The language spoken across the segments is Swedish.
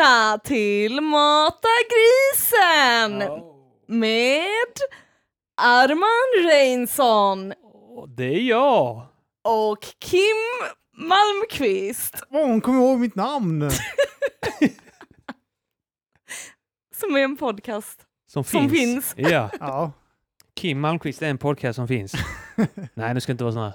Välkomna till Mata grisen med Arman Reinsson Det är jag! och Kim Malmqvist Åh, hon kommer ihåg mitt namn! som är en podcast. Som, Som finns. Ja, Ja, Kim Malmqvist är en podcast som finns. Nej, nu ska inte vara såna.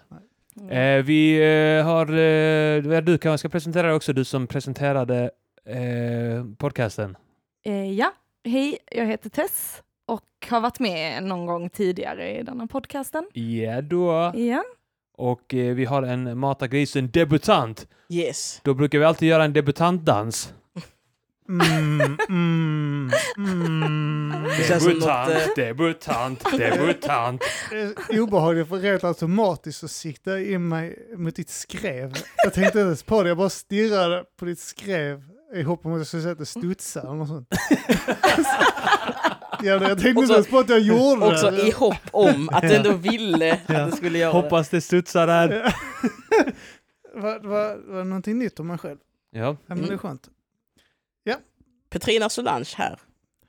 Eh, vi eh, har... Eh, du kanske ska presentera dig också, du som presenterade eh, podcasten. Eh, ja, hej, jag heter Tess och har varit med någon gång tidigare i denna podcasten. Ja då. Ja, Och eh, vi har en Mata grisen debutant. Yes. Då brukar vi alltid göra en debutantdans. mm, mm, mm. Som något, Debutant, eh, debutant, debutant. Obehagligt för rent automatiskt så siktar jag in mig mot ditt skrev. Jag tänkte inte ens på det, jag bara stirrade på ditt skrev i hopp om att jag skulle säga att det studsar eller något sånt. ja, jag tänkte inte ens på att jag gjorde Också det. i hopp om att du ändå ville att Ja. du skulle göra Hoppas det studsar där. Var, var, var det någonting nytt om mig själv? Ja. Ja, men det är skönt. det. Petrina Solange här.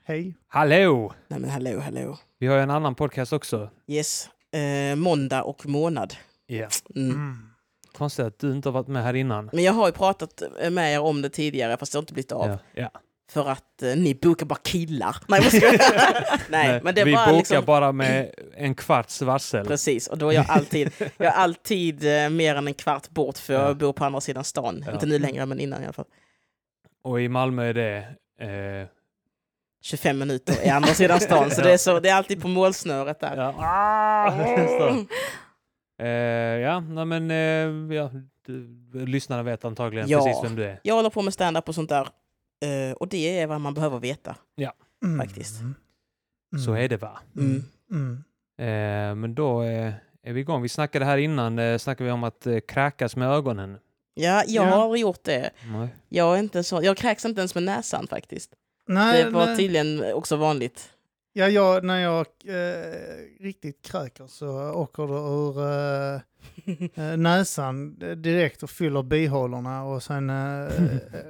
Hej. Hallå! Nej men hallå, hallå. Vi har ju en annan podcast också. Yes. Eh, måndag och månad. Ja. Mm. Mm. Konstigt att du inte har varit med här innan. Men jag har ju pratat med er om det tidigare fast det har inte blivit av. Ja. Ja. För att eh, ni bokar bara killar. Nej, vad ska jag? Nej, men det vi var bokar liksom... bara med en kvarts varsel. Precis, och då är jag alltid, jag är alltid eh, mer än en kvart bort för jag Ja. bor på andra sidan stan. Ja. Inte nu längre men innan i alla fall. Och i Malmö är det... Eh, 25 minuter i andra sidan stan, så det är, så, det är alltid på målsnöret där. ja. Eh, ja, nej men eh, ja, du, lyssnarna vet antagligen Ja. precis vem du är. Jag håller på med stand-up och sånt där. Eh, och det är vad man behöver veta. Mm. Faktiskt. Mm. Så är det va? Mm. Mm. Eh, men då är vi igång. Vi snackade här innan, eh, snackade vi om att kräkas med ögonen. Ja, jag Ja. har gjort det. Nej. Jag, är inte så, jag kräks inte ens med näsan faktiskt. Nej, det var nej. tydligen också vanligt. Ja, jag, när jag eh, riktigt kräker så åker det ur eh, eh, näsan direkt och fyller bihålorna och sen eh,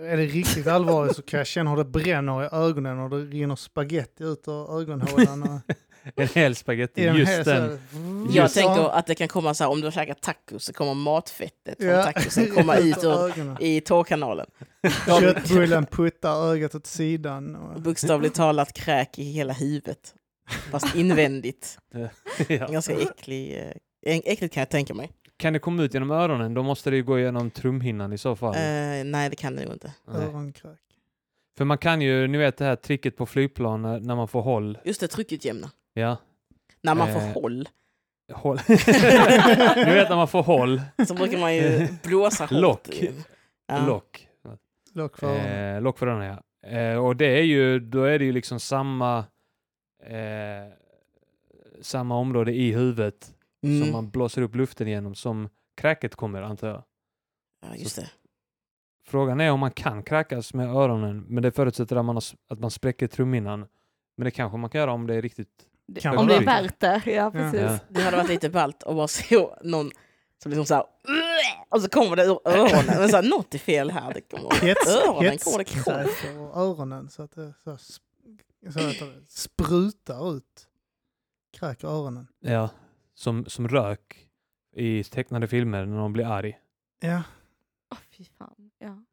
är det riktigt allvarligt så kan jag känna hur det bränner i ögonen och det rinner spaghetti ut ur ögonhålan. Och, En hel spagetti, i just den. så- Jag Just tänkte så. att det kan komma så här, om du har käkat tacos så kommer matfettet från Ja, tacosen komma ut ur, i tårkanalen. Köttbullen puttar ögat åt sidan. Och, Bokstavligt talat kräk i hela huvudet. Fast invändigt. ja. Ganska äcklig, eh, äckligt kan jag tänka mig. Kan det komma ut genom öronen, då måste det ju gå igenom trumhinnan i så fall. Eh, nej, det kan det nog inte. Öronkräk. För man kan ju, ni vet det här tricket på flygplan när, man får håll. Just det, tryckutjämna. Ja, När man Eh. får håll håll. ni vet när man får håll. så brukar man ju blåsa hårt. Lock. Ja. Lock. Lock för öronen. Eh, lock för öronen ja. Eh, och det är ju, då är det ju liksom samma eh, samma område i huvudet som Mm. man blåser upp luften igenom som kräket kommer antar jag. Ja, just det. Frågan är om man kan kräkas med öronen, men det förutsätter att man, har, att man spräcker trumhinnan. Men det kanske man kan göra om det är riktigt... Kan om det är värt det. Ja, precis. Ja. Det hade varit lite ballt att bara se någon som liksom så här, och så kommer det ur öronen. Men så här, något är fel här. Det kommer, Hets, öronen kommer det och öronen så att det så, så det, sprutar ut kräk i öronen. Ja, som, som rök i tecknade filmer när någon blir arg. Ja. Åh, fy fan. Ja.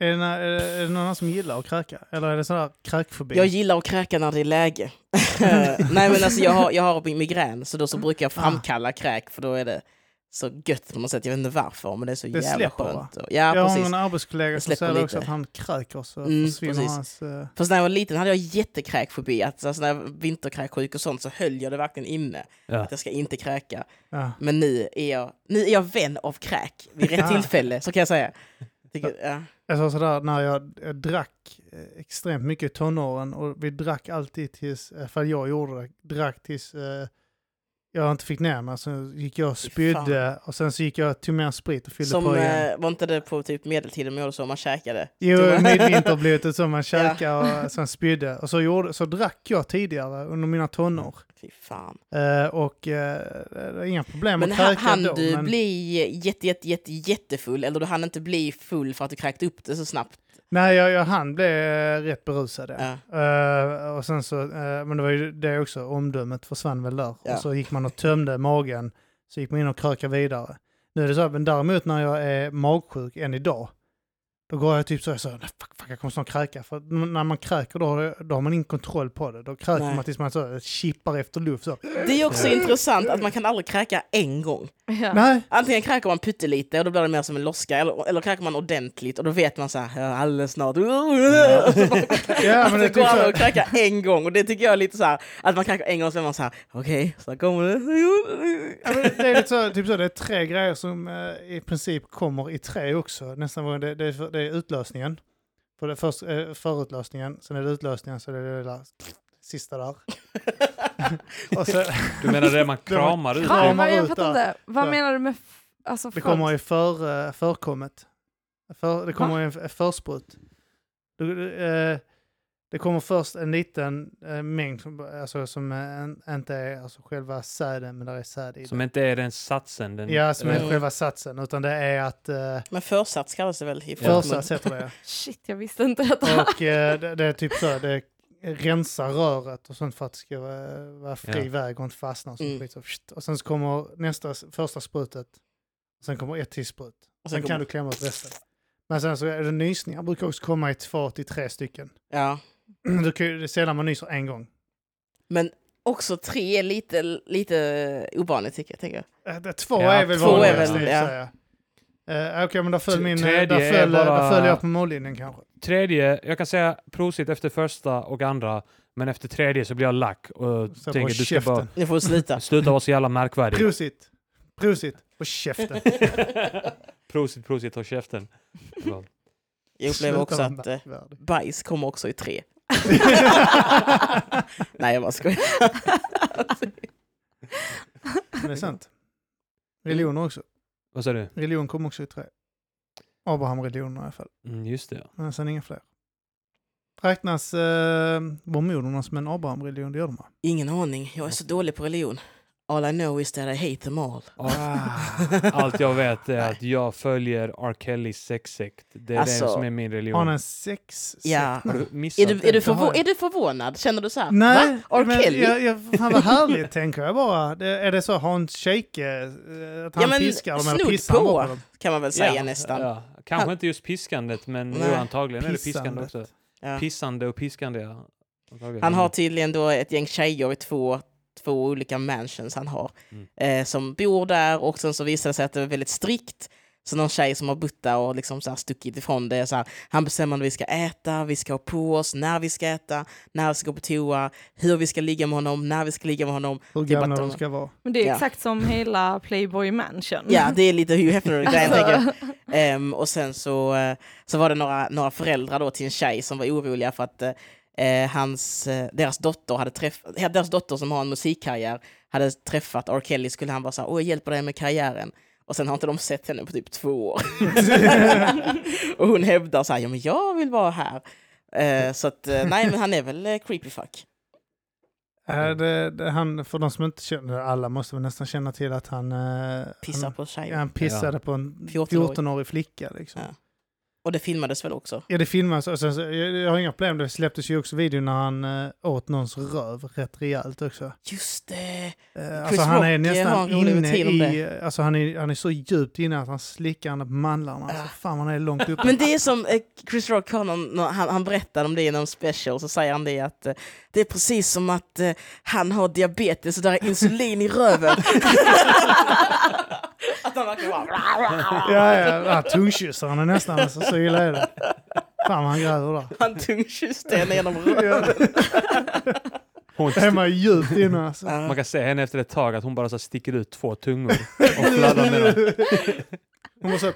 Är det, är, det, är det någon som gillar att kräka? Eller är det sådär kräkfobi? Jag gillar att kräka när det är läge. Nej men alltså jag har, jag har migrän så då så brukar jag framkalla kräk för då är det så gött på något sätt. Jag vet inte varför, men det är så Det jävla släpper, skönt. Ja, jag har precis. en arbetskollega som säger också att han kräker så Mm, försvinner precis. hans... eh, Fast när jag var liten hade jag jättekräkfobi. Att, alltså, när jag var vinterkräksjuk och sånt så höll jag det verkligen inne. Ja. Att jag ska inte kräka. ja. Men nu är jag, nu är jag vän av kräk. Vid rätt Ah. tillfälle, så kan jag säga. Tycker, ja. Jag sa sådär när jag, jag drack eh, extremt mycket i tonåren och vi drack alltid tills, för jag gjorde det, drack tills eh, jag inte fick ner mig. Så gick jag och spydde och sen så gick jag till mer sprit och fyllde Som, på igen. eh, var inte det på typ medeltiden man gjorde så, man käkade? Jo, Det var- midvinterblodet som man käkade och sen spydde. Och så, gjorde, så drack jag tidigare under mina tonår. Fy fan. Eh, och eh, inga problem Men att kräka hann då. du men... bli jätte, jätte, jätte, jättefull eller du hann inte bli full för att du kräkte upp det så snabbt? Nej, jag, jag hann bli eh, rätt berusad. Ja. Ja. Eh, och sen så, eh, men det var ju det också, omdömet försvann väl där. Ja. Och så gick man och tömde magen, så gick man in och krökade vidare. Nu är det så, men däremot när jag är magsjuk än idag, då går jag typ så, jag så nej, fuck, fuck, jag kommer snart kräka. För när man kräker då, har det- då har man ingen kontroll på det. Då kräker Nej. man tills man så, chippar efter luft. Så. Det är också intressant att man kan aldrig kräka en gång. Ja. Nej, Antingen kräker man pyttelite och då blir det mer som en loska, eller, eller kräker man ordentligt och då vet man så här, "Ja, alldeles snart. ja, men det det är går typ aldrig så. att kräka en gång och det tycker jag är lite så här, att man kräker en gång så är man så här, okej, så kommer det. Ja, men det är lite så, typ så, det är tre grejer som eh, i princip kommer i tre också. Nästan det, det, för- det är utlösningen. För det först, eh, förutlösningen, sen är det utlösningen, så det är det där sista där. och så, Du menar det man kramar ut? Kram. Ja, det? men jag ut fattar inte. Vad Ja. menar du med alltså, det kommer i för, förkommet. För, det kommer i en f- försprut. Du, eh, det kommer först en liten eh, mängd som, alltså, som eh, en, inte är alltså, själva säden, men där är säd i. Som inte är den satsen? Den, ja, som är Mm. själva satsen, utan det är att eh, Men försats kallas det väl i försats heter det. Shit, jag visste inte detta. Och eh, det, det är typ så, det rensar röret och sånt för att det ska vara, vara fri Ja. väg och inte fastna. Och, så, Mm. så, och sen så kommer nästa, första sprutet, och sen kommer ett till sprut. Och Sen sen kan kommer- du klämma ut resten. Men sen så är det nysningar, brukar också komma i två till tre stycken. Ja. Du kan, ju- det är sällan man nyser en gång. Men också tre är lite, lite ovanligt tycker jag. Tänker jag. Eh, det- Två Ja, är väl två är vanligast, väl, och för ja. sig, ja. Eh, Okej, men där föll, min, där är föll, bara- där föll jag på mållinjen kanske. Tredje, jag kan säga prosit efter första och andra, men efter tredje så blir jag lack och Så tänker du ska käften. bara Nu får sluta. sluta vara så jävla märkvärdig. Prosit! Prosit! På käften. prosit, prosit och käften. Ja. Jag upplever också att eh, bajs kommer också i tre. Nej, jag bara skojar. Men det är sant. Religioner också. Vad sa du? Religion kom också i tre. Abraham-religionen i alla fall. Mm, just det. Men sen inga fler. Räknas eh, mormonerna som en Abraham-religion? Det gör de va? Ingen aning. Jag är så dålig på religion. All I know is that I hate them all. Ah, Allt jag vet är att jag följer R. Kellys sexsekt. Det är Alltså, det som är min Har religion. han en sex Ja. Har du missat Är du, är, du förvå- är du förvånad? Känner du så här? Nej, Va? R. men Kelly? jag, jag, fan vad härligt tänker jag bara. Det, är det så Hans Scheike, eh, att han Ja, men piskar dem eller snudd pissar han på. bara på dem? Kan man väl säga Ja, nästan. Ja. Kanske Han- inte just piskandet, men Nej. jo, antagligen är det piskande Pissandet. också. Ja. Pissande och piskande, ja. Antagligen. Han har tydligen då ett gäng tjejer i två, två olika mansions han har. Mm. Eh, som bor där och sen så visar det sig att det är väldigt strikt. Så någon tjej som har där och liksom så här stuckit ifrån det. Så här, han bestämmer när vi ska äta, vi ska ha på oss, när vi ska äta, när vi ska gå på toa, hur vi ska ligga med honom, när vi ska ligga med honom. Hur bara gamla de ska vara. Men det är Ja. exakt som hela Playboy Mansion. Ja, det är lite Hugh Hefner-grejen tänker jag. Alltså, Ehm, och sen så, eh, så var det några, några föräldrar då till en tjej som var oroliga för att eh, hans, eh, deras dotter hade träffat, deras dotter som har en musikkarriär hade träffat R. Kelly skulle han vara så här, åh jag hjälper dig med karriären. Och sen har inte de sett henne på typ två år. och hon hävdar så här, ja men jag vill vara här. Eh, så att, eh, nej men han är väl eh, creepy fuck. Äh, det, det, han, för de som inte känner, alla måste väl nästan känna till att han, eh, Pissar han, på tjejer. ja, han pissade på en 14-årig. 14-årig flicka. Liksom. Ja. Och det filmades väl också? Ja, det filmas och sen så, jag, har inga problem, det släpptes ju också video när han äh, åt någons röv rätt rejält också. Just det! Uh, Chris alltså han är Rock, eh, har nästan en rolig inne rutin om i, alltså han är, han är så djupt inne att han slickar henne på mandlarna. Alltså, Ah. fan han är långt uppe. Men det är som eh, Chris Rock har någon, han, han berättar om det i någon special, så säger han det att eh, det är precis som att eh, han har diabetes och där är insulin i röven. han verkligen bara... Ja, ja, ja tungkyssarna nästan. Alltså, så illa är det. Fan vad han gräver där. Han tungkysste henne genom röven. Hon Det är man djupt inne alltså. Man kan se henne efter ett tag att hon bara så sticker ut två tungor och fladdrar med dem. Hon måste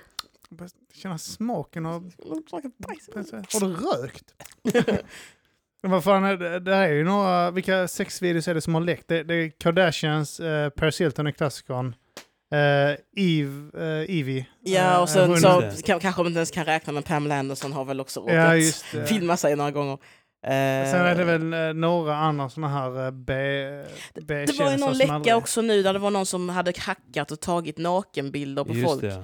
känna smaken av... Har du rökt? Men vad fan, är det, det här är ju några... Vilka sexvideos är det som har läckt? Det, det är Kardashians, eh, Paris Hilton är klassikern. Eh, Eve, eh, Evie. Ja, och eh, sen så kan, kanske man inte ens kan räkna med Pamela Anderson har väl också råkat Ja, det. filma sig några gånger. Eh, Sen är det väl några andra sådana här B... B det var ju någon läcka aldrig- också nu där det var någon som hade hackat och tagit nakenbilder på Just folk. det.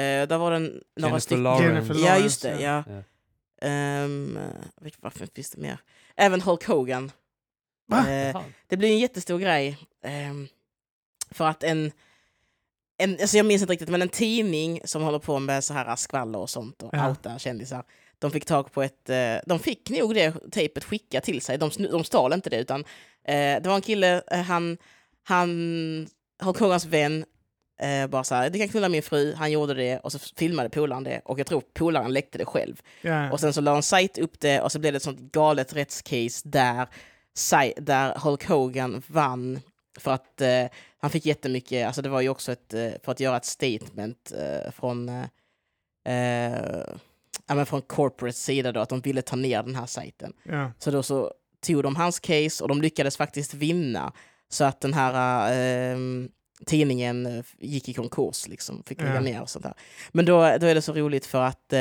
Eh, där var det en- några Jennifer stycken. Lawrence. Ja, just det. Ja. Ja. Ehm, vilk- varför finns det mer? Även Hulk Hogan. Fan. det blir en jättestor grej. ehm, för att en, en, alltså jag minns inte riktigt, men en tidning som håller på med så här skvaller och sånt och Ja. outar kändisar. De fick tag på ett, eh, de fick nog det tejpet skickat till sig. De, de stal inte det utan eh, det var en kille, eh, han, han, Hulk Hogans vän, eh, bara så här, du kan knulla min fru, han gjorde det och så filmade polaren det och jag tror polaren läckte det själv. Ja. Och sen så la en sajt upp det och så blev det ett sånt galet rättscase där, där Hulk Hogan vann för att eh, han fick jättemycket, alltså det var ju också ett, eh, för att göra ett statement eh, från, eh, eh, ja, men från corporate sida då, att de ville ta ner den här sajten. ja. Så då så tog de hans case och de lyckades faktiskt vinna. Så att den här eh, tidningen gick i konkurs, liksom, fick lägga Ja. ner och sånt där. Men då, då är det så roligt för att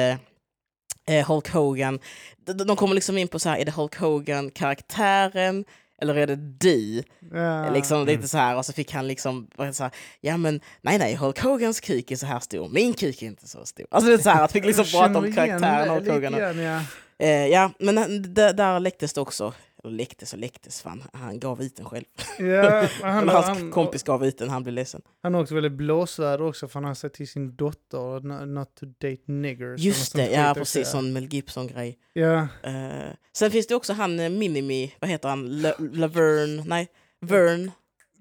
Hulk Hogan, de, de kommer liksom in på så här, är det Hulk Hogan karaktären eller är det du? Ja. liksom mm. lite så här och så fick han liksom så här, ja men nej nej Hulk Hogans kuk är så här stor, min kuk är inte så stor. Alltså det är så här att fick liksom prata om karaktären Hulk Hogan. ja. Eh, ja, men där läcktes det också. Läcktes och läcktes, fan. Han gav ut den själv. Ja, han, hans han, kompis gav ut den, han blev ledsen. han har också väldigt blåsväder också för han har sagt till sin dotter "No- not to date niggers. Just det, ja precis, sån Mel Gibson-grej. Ja, Eh, sen finns det också han eh, Minimi, vad heter han? Le- Laverne, nej, Vern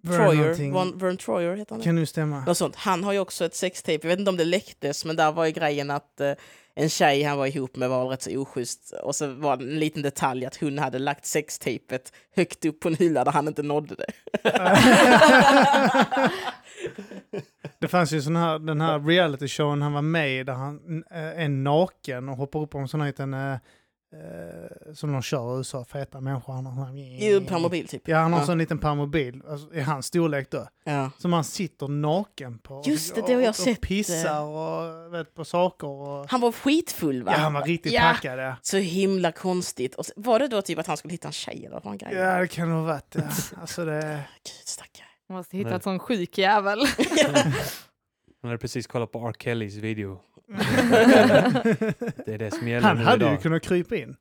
Vern Troyer. Von, Vern Troyer heter han kan nu stämma. Något sånt. Han har ju också ett sextape, jag vet inte om det läcktes, men där var ju grejen att eh, en tjej han var ihop med var rätt så oschysst. Och så var det en liten detalj att hon hade lagt sextejpet högt upp på en hylla där han inte nådde det. Det fanns ju sån här, den här reality showen han var med i där han eh, är naken och hoppar upp på en sån här liten, eh, som de kör i USA, feta människor. Han har I här, permobil typ. Ja, han har Ja. en liten permobil, alltså, i hans storlek då. Ja. Som han sitter naken på. Just det, det har jag och, sett, Och pissar och vet, på saker. Och... Han var skitfull va? Ja, han var riktigt Ja. packad. Ja. Så himla konstigt. Och var det då typ att han skulle hitta en tjej eller vad en grej? ja, det kan det ha varit. Ja. Alltså det... Gud stackare. Man måste hitta ett sån sjuk jävel. Han hade precis kollat på R. Kellys video. Det är det som gäller Han nu hade ju idag. kunnat krypa in.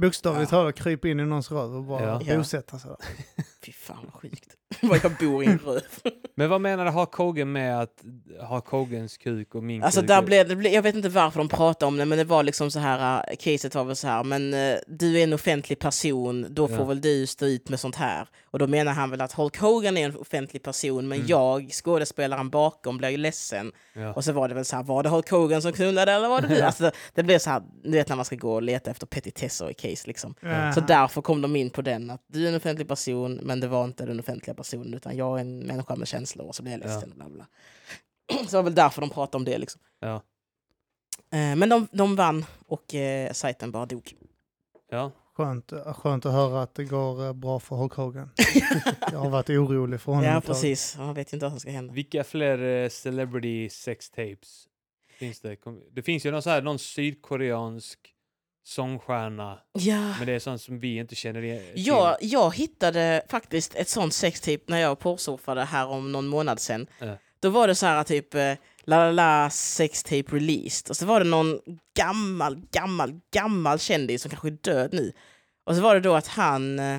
Bokstavligt talat krypa in i någons röv och bara Ja. Ja. bosätta sig. där. Fy fan vad sjukt. Vad jag bor i en röv. Men vad menar Hulk Hogan med att Hulk Hogans kuk och min Alltså kuk? där blev, det blev, jag vet inte varför de pratade om det, men det var liksom så här, caset var väl så här, men uh, du är en offentlig person, då får Ja. väl du stå ut med sånt här. Och då menar han väl att Hulk Hogan är en offentlig person, men Mm. jag, skådespelaren bakom, blir ju ledsen. Ja. Och så var det väl så här, var det Hulk Hogan som knullade eller var det du? Alltså, det blev så här, du vet när man ska gå och leta efter petitesser i case liksom. Ja. Så därför kom de in på den, att du är en offentlig person, men det var inte den offentliga personen, utan jag är en människa med känslor, och så blev jag ledsen. Bla bla. Så det var väl därför de pratade om det. Liksom. Ja. Eh, men de, de vann och eh, sajten bara dog. ja. Skönt, skönt att höra att det går eh, bra för Hulk Hogan. Jag har varit orolig för honom Ja, precis. Man vet inte vad som ska hända. Vilka fler eh, celebrity sex tapes finns det? Det finns ju någon, så här, någon sydkoreansk sångstjärna, Ja. men det är sånt som vi inte känner igen. till. Jag, jag hittade faktiskt ett sånt sextape när jag porrsurfade här om någon månad sedan. Ja. Då var det så här typ eh, la la la sextape released och så var det någon gammal, gammal, gammal kändis som kanske är död nu. Och så var det då att han, eh,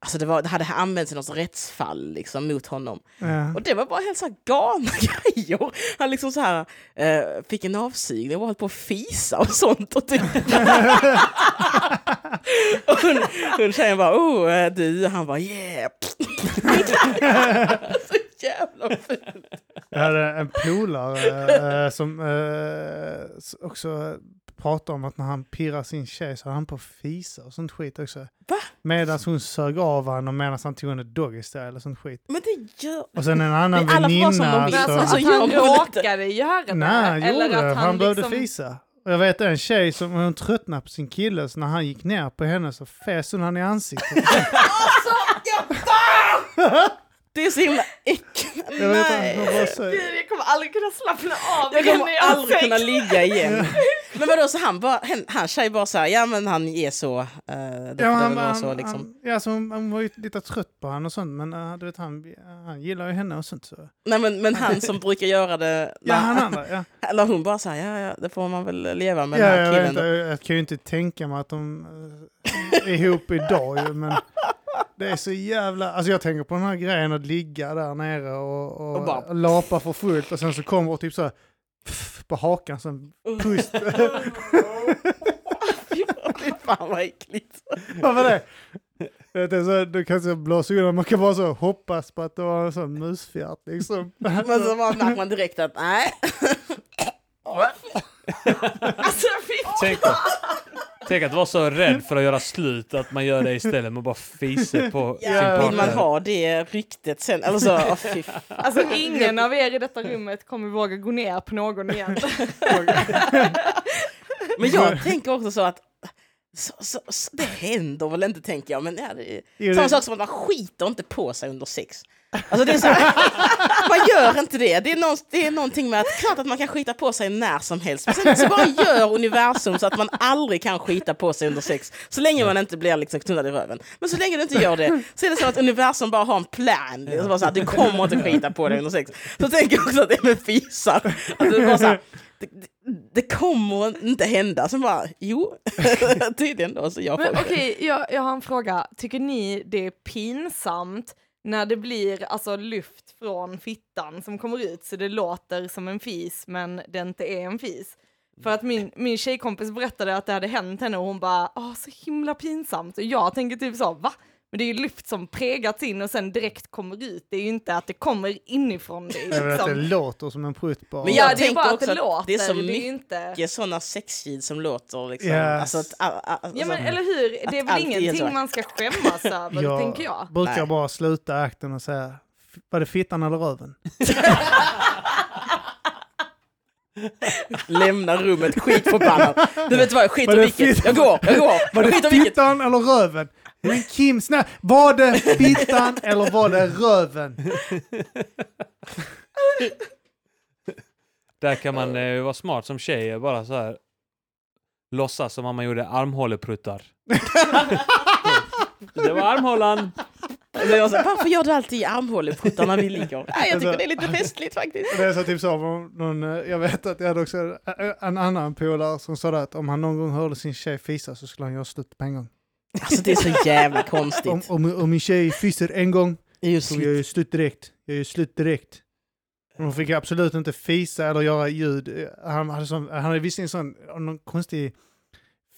alltså det, var, det hade använts i något rättsfall liksom mot honom. Ja. Och det var bara helt så här galna grejer. Han liksom så här eh, fick en avsugning och var på att fisa och sånt. Och typ. och hon, hon tjejen bara, oh eh, du, han bara yeah. så jävla fult. Jag hade en polare eh, som eh, också pratade om att när han pirrar sin tjej så hade han på fisa och sånt skit också. Va? Medan hon sög av honom och medan han tog en doggy och sånt skit. Men det gör... Och sen en annan Det är alla vara som de väninna vill. Så... alltså, Så att gör han råkade göra det? Nej, han eller gjorde det. att Han, behövde liksom... fisa. Och jag vet en tjej som hon tröttnade på sin kille så när han gick ner på henne så fes hon han i ansiktet. Alltså, jag! Det är så himla äckligt. Jag vet Nej. så, Gud, jag kommer aldrig kunna slappna av Jag kommer jag aldrig sex. kunna ligga igen. Men vadå, så han bara, han, han tjej bara såhär, ja men han är så, uh, det Ja, han, han, så liksom. han, ja, alltså, hon, hon var ju lite trött på honom och sånt, men uh, du vet, han, han gillar ju henne och sånt. Så. Nej men, men han som brukar göra det, Ja, när- han andra, ja. eller hon bara såhär, ja ja det får man väl leva med ja den jag, här vet, killen. inte, då. jag kan ju inte tänka mig att de uh, är ihop idag ju, men det är så jävla... Alltså jag tänker på den här grejen att ligga där nere och, och, Och bara- lapa för fullt och sen så kommer det typ så här, pff, på hakan som pust. Fy fan vad äckligt. Vad var det? Det är så, du kan så blåsa undan, man kan bara så hoppas på att det var en sån musfjärt liksom. Men så märker man direkt att nej. Alltså fy Tänk, tänk att vara så rädd för att göra slut att man gör det istället med att bara fisa på sin Ja, Vill man partner. ha det ryktet sen? Eller så, oh. Alltså ingen av er i detta rummet kommer våga gå ner på någon igen. Men jag tänker också så att så, så, så, det händer väl inte tänker jag, men ja, det är Jo, samma det- sak som att man skiter inte på sig under sex. Alltså det är så man gör inte det. Det är, någon, det är någonting med att klart att man kan skita på sig när som helst. Men sen så bara gör universum så att man aldrig kan skita på sig under sex. Så länge man inte blir liksom knullad i röven. Men så länge du inte gör det så är det så att universum bara har en plan. Det bara så här, du kommer inte skita på dig under sex. Så tänker jag också att det är med fisar. Att det, är bara så här, det, kommer inte hända. Så bara, jo, tydligen då. Så jag Men okej, jag, jag har en fråga. Tycker ni det är pinsamt när det blir alltså luft från fittan som kommer ut så det låter som en fis men det inte är en fis? För att min, min tjejkompis berättade att det hade hänt henne och hon bara, åh så himla pinsamt. Och jag tänker typ så, va? Men det är ju luft som prägats in och sen direkt kommer ut. Det är ju inte att det kommer inifrån dig. Jag vet att det Liksom. låter som en prutt bara. Men jag Ja, det är tänker bara att också det att låter. det är så ju mycket inte... sådana sexljud som låter liksom. Yes. Alltså, att, a, a, alltså, Ja men eller hur, det är väl allt är ingenting man ska skämmas över, jag tänker jag. brukar Nej. bara sluta akten och säga, "F- var det fittan eller röven? lämna rummet skitförbannad. Du vet vad, jag Var i det vilket. Jag går, jag går. Var Jag det fittan eller röven? Men Kim, snälla, var det fittan eller var det röven? Där kan man eh, vara smart som tjej och bara så här låtsas som om man gjorde armhålepruttar. det var armhålan. Eller jag säger, varför gör du alltid i armhåleputtar när vi ligger? Nej, jag tycker det är lite festligt faktiskt. Det är så typ så, någon, eh, jag vet att jag hade också en- annan polare som sa att om han någon gång hörde sin tjej fisa så skulle han göra slut på en gång. Alltså det är så jävla Om, konstigt. om, om min tjej fiser en gång Det är ju så slut. jag direkt. Jag gör slut direkt. Hon fick absolut inte fisa eller göra ljud. Han hade, sån, han hade visserligen sån, någon konstig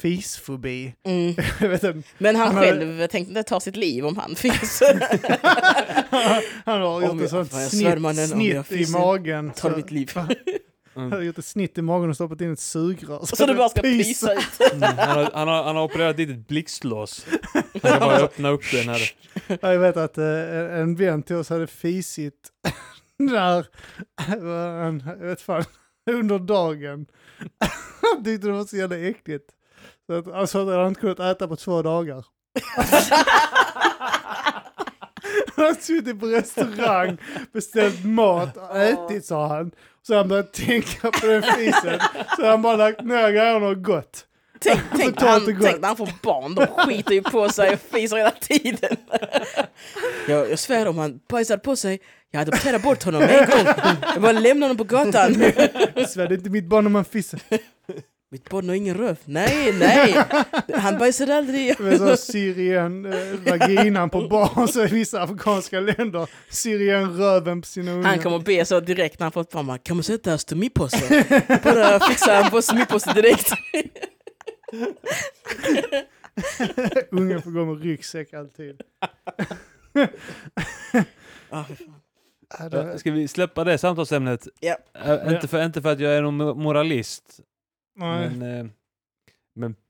fisfobi. Mm. Jag. Men han Han hade- själv tänkte inte ta sitt liv om han finns. Han har Om gjort jag- ett sånt jag snitt, om jag snitt i fiser, magen. Ta så- mitt liv. Han har gjort ett snitt i magen och stoppat in ett sugrör. Så du bara ska det pissa ut. Mm, han, har, han, har, han har opererat dit ett blixtlås. Han kan bara öppna upp den här. Ja, Jag vet att eh, en vän till oss hade fisit när, han, jag vet fan, under dagen. Han tyckte det var så jävla äckligt. Så att, alltså, han hade inte kunnat äta på två dagar. Han hade suttit på restaurang, beställt mat, ätit sa han. Så han började tänka på den fisen. Så han bara lagt ner grejerna och gått. Tänk, tänk, Totalt han, tänk när han får barn, de skiter ju på sig och fiser hela tiden. Jag, jag svär om han bajsade på sig, jag adopterar bort honom en gång. Jag bara lämnar honom på gatan. Så det är inte mitt barn om man fissar. Mitt barn har ingen röv. Nej, nej. Han bajsade aldrig. Men så syr igen eh, vaginan på barn så i vissa afrikanska länder syr igen röven på sina ungar. Han kommer be så direkt när han fått barn. Kan man sätta stomipåse? Bara fixa en på stomipåse direkt. Ungen får gå med ryggsäck alltid. Ah, Ska vi släppa det samtalsämnet? Ja. Äh, inte, för, inte för att jag är någon mo- moralist, Nej. men... eh, men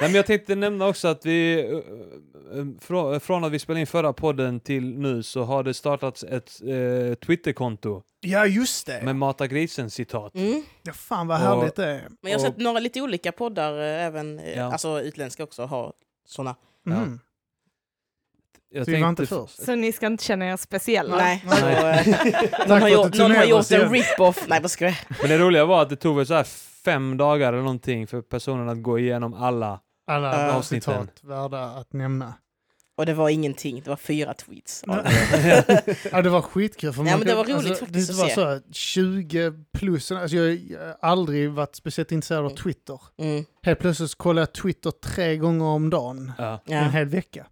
Nej, men jag tänkte nämna också att vi, eh, eh, frå- från att vi spelade in förra podden till nu så har det startats ett eh, Twitterkonto ja, just det. med Mata grisen-citat. Mm. Ja, fan vad härligt det är. Men jag har Och- sett några lite olika poddar, eh, även eh, Ja. alltså utländska också, har sådana. Mhm. Jag Så vi var inte först. Så ni ska inte känna er speciella? Nej, Nej. eh, någon, har att gjort, någon har gjort en rip-off. Nej, vad ska jag? men det roliga var att det tog väl så här fem dagar eller någonting för personen att gå igenom alla. Alla bra avsnitten. citat värda att nämna. Och det var ingenting, det var fyra tweets. Ja. Det var skitkul. För Ja, man men det var roligt alltså, faktiskt Det att var se. så här 20 plus. Alltså jag har aldrig varit speciellt intresserad av Twitter. Mm. Helt plötsligt så kollar jag Twitter tre gånger om dagen. Ja. En hel vecka.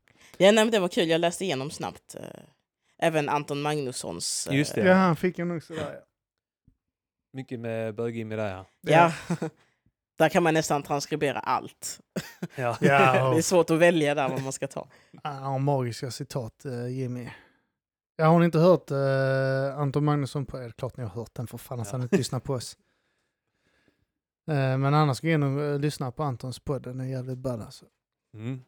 Ja, nej, men det var kul. Jag läste igenom snabbt. eh, Även Anton Magnussons. eh, Just det. Ja, han fick en också där. Mycket med bög med det ja. Ja. Där kan man nästan transkribera allt. ja. Det Ja, är svårt att välja där vad man ska ta. han har magiska citat, eh, Jimmy. Jag har ni inte hört uh, Anton Magnusson på er? Klart ni har hört den, för fan, annars Ja. hade ni inte lyssnat på oss. Eh, men annars gå in och eh, lyssna på Antons podd, den är jävligt ball alltså. Mm.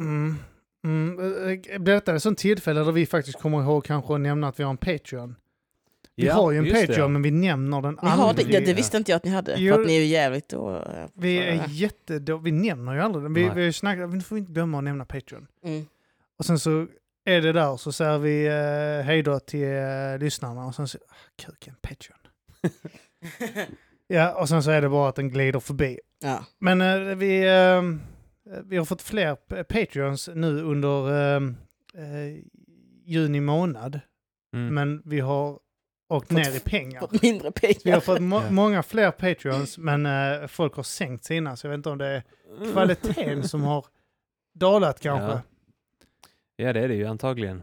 Mm. Mm. eh, Blir detta ett sånt tillfälle där vi faktiskt kommer ihåg kanske att nämna att vi har en Patreon? Vi Ja, har ju en det, Patreon, ja. men vi nämner den Ni har det, aldrig. ja, det visste inte jag att ni hade. Jo. För att ni är ju jävligt då... eh, Vi är jätte... Vi nämner ju aldrig den. Vi, Nej. vi, har ju snackat, vi får inte glömma att nämna Patreon. Mm. Och sen så är det där så säger vi eh, hej då till eh, lyssnarna och sen så, ah, kuken, Patreon. Ja, och sen så är det bara att den glider förbi. Ja. Men eh, vi, eh, vi har fått fler Patreons nu under eh, eh, juni månad. Mm. Men vi har åkt Fått ner i pengar. Fått mindre Vi har pengar. fått må- Ja. många fler Patreons, men eh, folk har sänkt sina, så jag vet inte om det är kvaliteten som har dalat kanske. Ja. Ja det är det ju antagligen.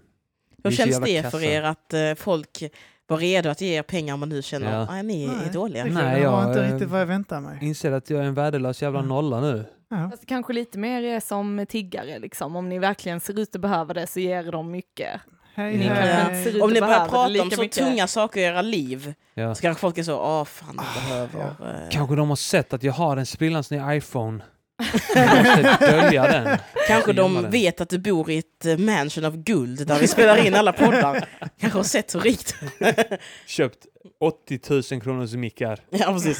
Hur känns det kassa. för er att eh, folk var redo att ge er pengar om man nu känner Ja. att ah, ni är dåliga? det, Nej, var jag, inte eh, riktigt vad jag väntade mig. Inser att jag är en värdelös jävla Mm. nolla nu. Ja. Fast kanske lite mer är som tiggare, liksom. Om ni verkligen ser ut att behöva det så ger de mycket. Hej, Ni Ja. hej. Om ni börjar prata om så mycket. tunga saker i era liv Ja. så kanske folk är så, åh fan jag behöver... eh, Kanske de har sett att jag har en sprillans ny iPhone. Kanske de vet att du bor i ett eh, mansion av guld där vi spelar in alla poddar. Kanske har sett hur rikt... Köpt 80 000 kronors mickar. ja, precis.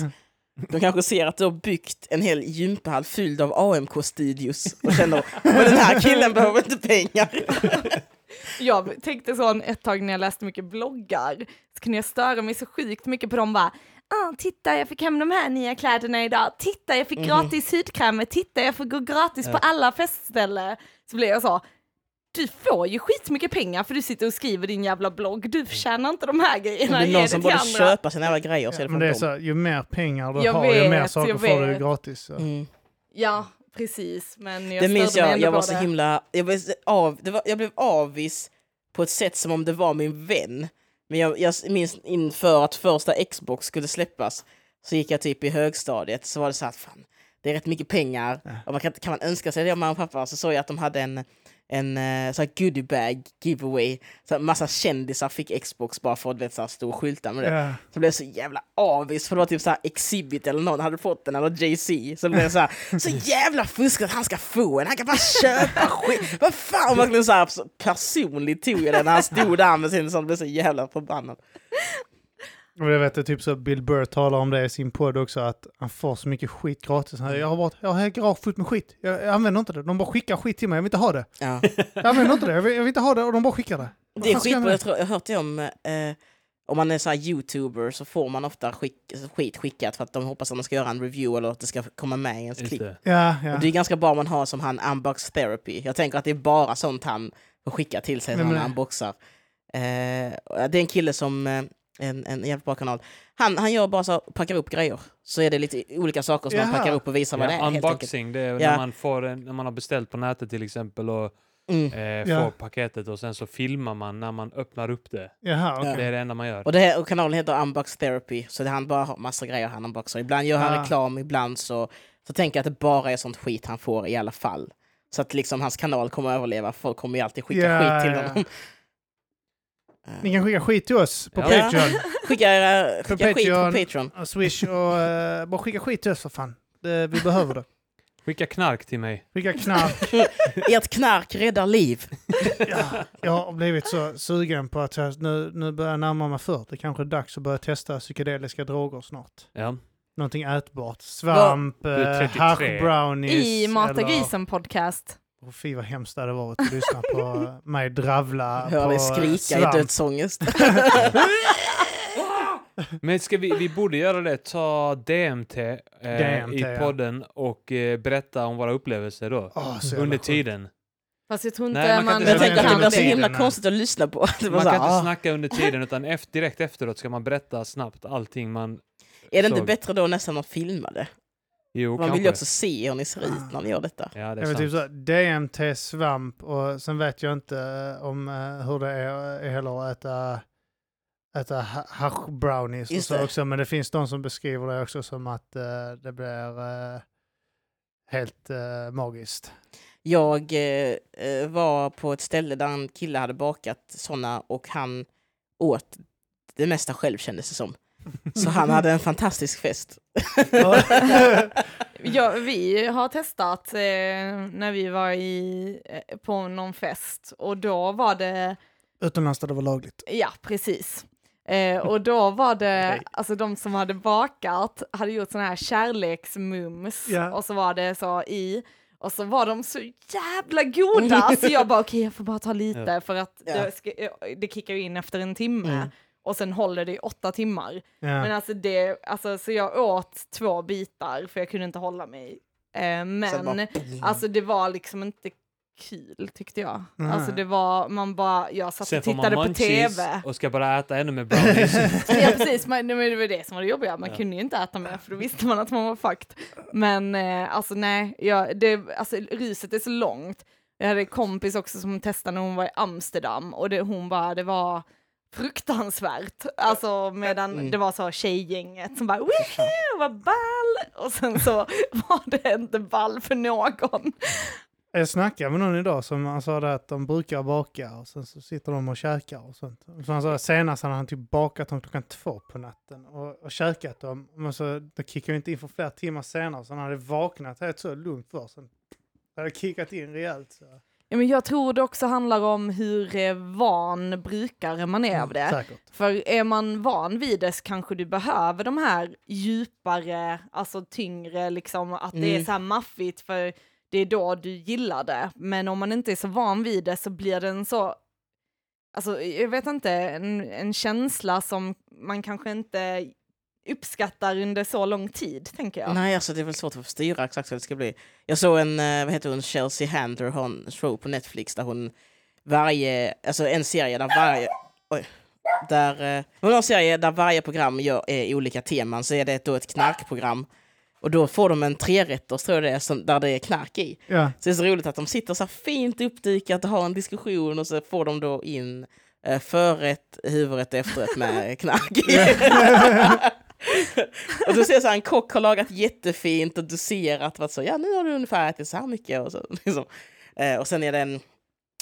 De kanske ser att du har byggt en hel gympahall fylld av AMK-studios och känner men den här killen behöver inte pengar. Jag tänkte så ett tag när jag läste mycket bloggar, så kunde jag störa mig så sjukt mycket på dem bara Ah, titta, jag fick hem de här nya kläderna idag. Titta, jag fick Mhm. gratis hudkrämer. Titta, jag får gå gratis på alla festställen. Så blev jag så, du får ju skitmycket pengar för du sitter och skriver din jävla blogg. Du förtjänar inte de här grejerna. det är någon som borde andra. köpa sina jävla grejer så Ja, det men det är så, ju mer pengar du Jag har, ju mer vet, saker får du vet. gratis. Så. Mm. Ja, precis. Men jag Det minns jag, jag var så det. himla... Jag, blev av, det var, jag blev avis på ett sätt som om det var min vän. Men jag, jag minns inför att första Xbox skulle släppas så gick jag typ i högstadiet så var det så att fan, det är rätt mycket pengar Ja. och man kan, kan man önska sig det av mamma och pappa så såg jag att de hade en en uh, så här goodiebag giveaway. Så massa kändisar fick Xbox bara för att vet, så här, stå och skylta med det. Ja. Så blev jag så jävla avis för det var typ så här Exhibit eller någon hade fått den eller Jay-Z. Så blev jag så här, så jävla fuskat han ska få en, han kan bara köpa skit. Vad fan, verkligen så här så personligt tog jag den när han stod där med sin sån, blev så jävla förbannad. Och jag vet är typ så Bill Burr talar om det i sin podd också, att han får så mycket skit gratis. Han, jag har bara, jag har ett garage fullt med skit. Jag, jag använder inte det. De bara skickar skit till mig, jag vill inte ha det. Ja. Jag använder inte det, jag vill, jag vill inte ha det och de bara skickar det. Det är skitbra, jag, tror, jag har hört det om, eh, om man är så här youtuber så får man ofta skick, skit skickat för att de hoppas att man ska göra en review eller att det ska komma med i ens Just klipp. det. Ja, ja. Och det är ganska bra om man har som han Unbox Therapy. Jag tänker att det är bara sånt han får skicka till sig när han det? unboxar. Eh, det är en kille som, eh, en, en jävligt bra kanal. Han, han gör bara så, packar upp grejer. Så är det lite olika saker som han Jaha. packar upp och visar vad det är. Ja, unboxing, det är Ja. när, man får en, när man har beställt på nätet till exempel och Mm. eh, Ja. får paketet och sen så filmar man när man öppnar upp det. Jaha, okej. Det är det enda man gör. Och, det här, och kanalen heter Unbox Therapy, så det, han bara har massa grejer han unboxar. Ibland gör han Ah. reklam, ibland så, så tänker jag att det bara är sånt skit han får i alla fall. Så att liksom hans kanal kommer att överleva, folk kommer ju alltid skicka Ja, skit till ja. honom. Eh, Ni kan skicka skit till oss på Ja. Patreon. Skicka, era, På skicka skit på Patreon. Patreon. Och Swish och eh, bara skicka skit till oss för fan. Det, vi behöver det. Skicka knark till mig. Skicka knark. Ert knark räddar liv. Ja, jag har blivit så sugen på att jag, nu, nu börjar jag närma mig 40. Kanske är det dags att börja testa psykedeliska droger snart. Ja. Någonting ätbart. Svamp, Du är eh, 33. hash brownies. I Mata eller- grisen podcast. Åh, fy vad hemskt det hade varit att lyssna på mig dravla Hör på dig skrika svamp. i dödsångest. Men ska vi, vi borde göra det, ta DMT, eh, DMT, i ja. podden och eh, berätta om våra upplevelser då. Jävla under tiden. Fast jag tror inte Nej, man man, kan Men jag inte tänker att det snacka blir under så himla tiden. konstigt att lyssna på. Man så kan här, inte ah. snacka under tiden utan efter, direkt efteråt ska man berätta snabbt allting man... Är det inte såg. bättre då nästan att filma det? Jo, Man kanske. vill ju också se hur ni ser ut när ni gör detta. Ja, det Jag är vet, typ sant. så, här, DMT, svamp och sen vet jag inte eh, om eh, hur det är eh, heller att äta, äta ha- hash brownies och Just så det. också. Men det finns de som beskriver det också som att eh, det blir eh, helt eh, magiskt. Jag eh, eh, var på ett ställe där en kille hade bakat sådana och han åt det mesta själv kändes det som. Så han hade en fantastisk fest. Ja, vi har testat eh, när vi var i, eh, på någon fest och då var det, Utomlands där det var lagligt. ja precis. Eh, och då var det, Nej. alltså de som hade bakat hade gjort sån här kärleksmums Ja. och så var det så i och så var de så jävla goda så jag bara okej jag får bara ta lite för att Ja. det, ska, eh, det kickar ju in efter en timme Mm. Och sen håller det i åtta timmar. Ja. Men alltså det, alltså så jag åt två bitar för jag kunde inte hålla mig. Eh, men bara- alltså det var liksom inte kul tyckte jag. Nej. Alltså det var, man bara, jag satt Sen och man tittade på tv. och ska bara äta ännu mer brownies. ja precis, men det var det var det som var det jobbiga, man Ja. kunde ju inte äta mer för då visste man att man var fucked. Men eh, alltså nej, jag, det, alltså, ruset är så långt. Jag hade en kompis också som testade när hon var i Amsterdam och det, hon bara, det var fruktansvärt. Alltså medan Mm. det var så tjejgänget som bara woho, vad ball! Och sen så var det inte ball för någon. Jag snackade med någon idag som han sa att de brukar baka och sen så sitter de och käkar och sånt. Så han sa att senast hade han typ bakat dem klockan två på natten och, och käkat dem. Men så det kickade inte in för flera timmar senare så han hade vaknat helt så lugnt för sen. Det hade kickat in rejält. Så. Men jag tror det också handlar om hur eh, van brukare man är av det. Säkert. För är man van vid det så kanske du behöver de här djupare, alltså tyngre, liksom att det är Mm. så här maffigt för det är då du gillar det. Men om man inte är så van vid det så blir det en så, alltså jag vet inte, en, en känsla som man kanske inte uppskattar under så lång tid, tänker jag. Nej, alltså det är väl svårt att styra exakt vad det ska bli. Jag såg en, eh, vad heter hon, Chelsea Handler en show på Netflix där hon varje, alltså en serie där varje, oj, där, eh, hon har en serie där varje program gör, är olika teman, så är det då ett knarkprogram. Och då får de en trerätters, tror jag det är, som, där det är knark i. Ja. Så det är så roligt att de sitter så här fint uppdykat och har en diskussion och så får de då in eh, förrätt, huvudrätt, efterrätt med knark. och du ser så här, en kock har lagat jättefint och doserat, Och så, ja nu har du ungefär ätit så här mycket. Och, så, liksom. eh, och sen är det en,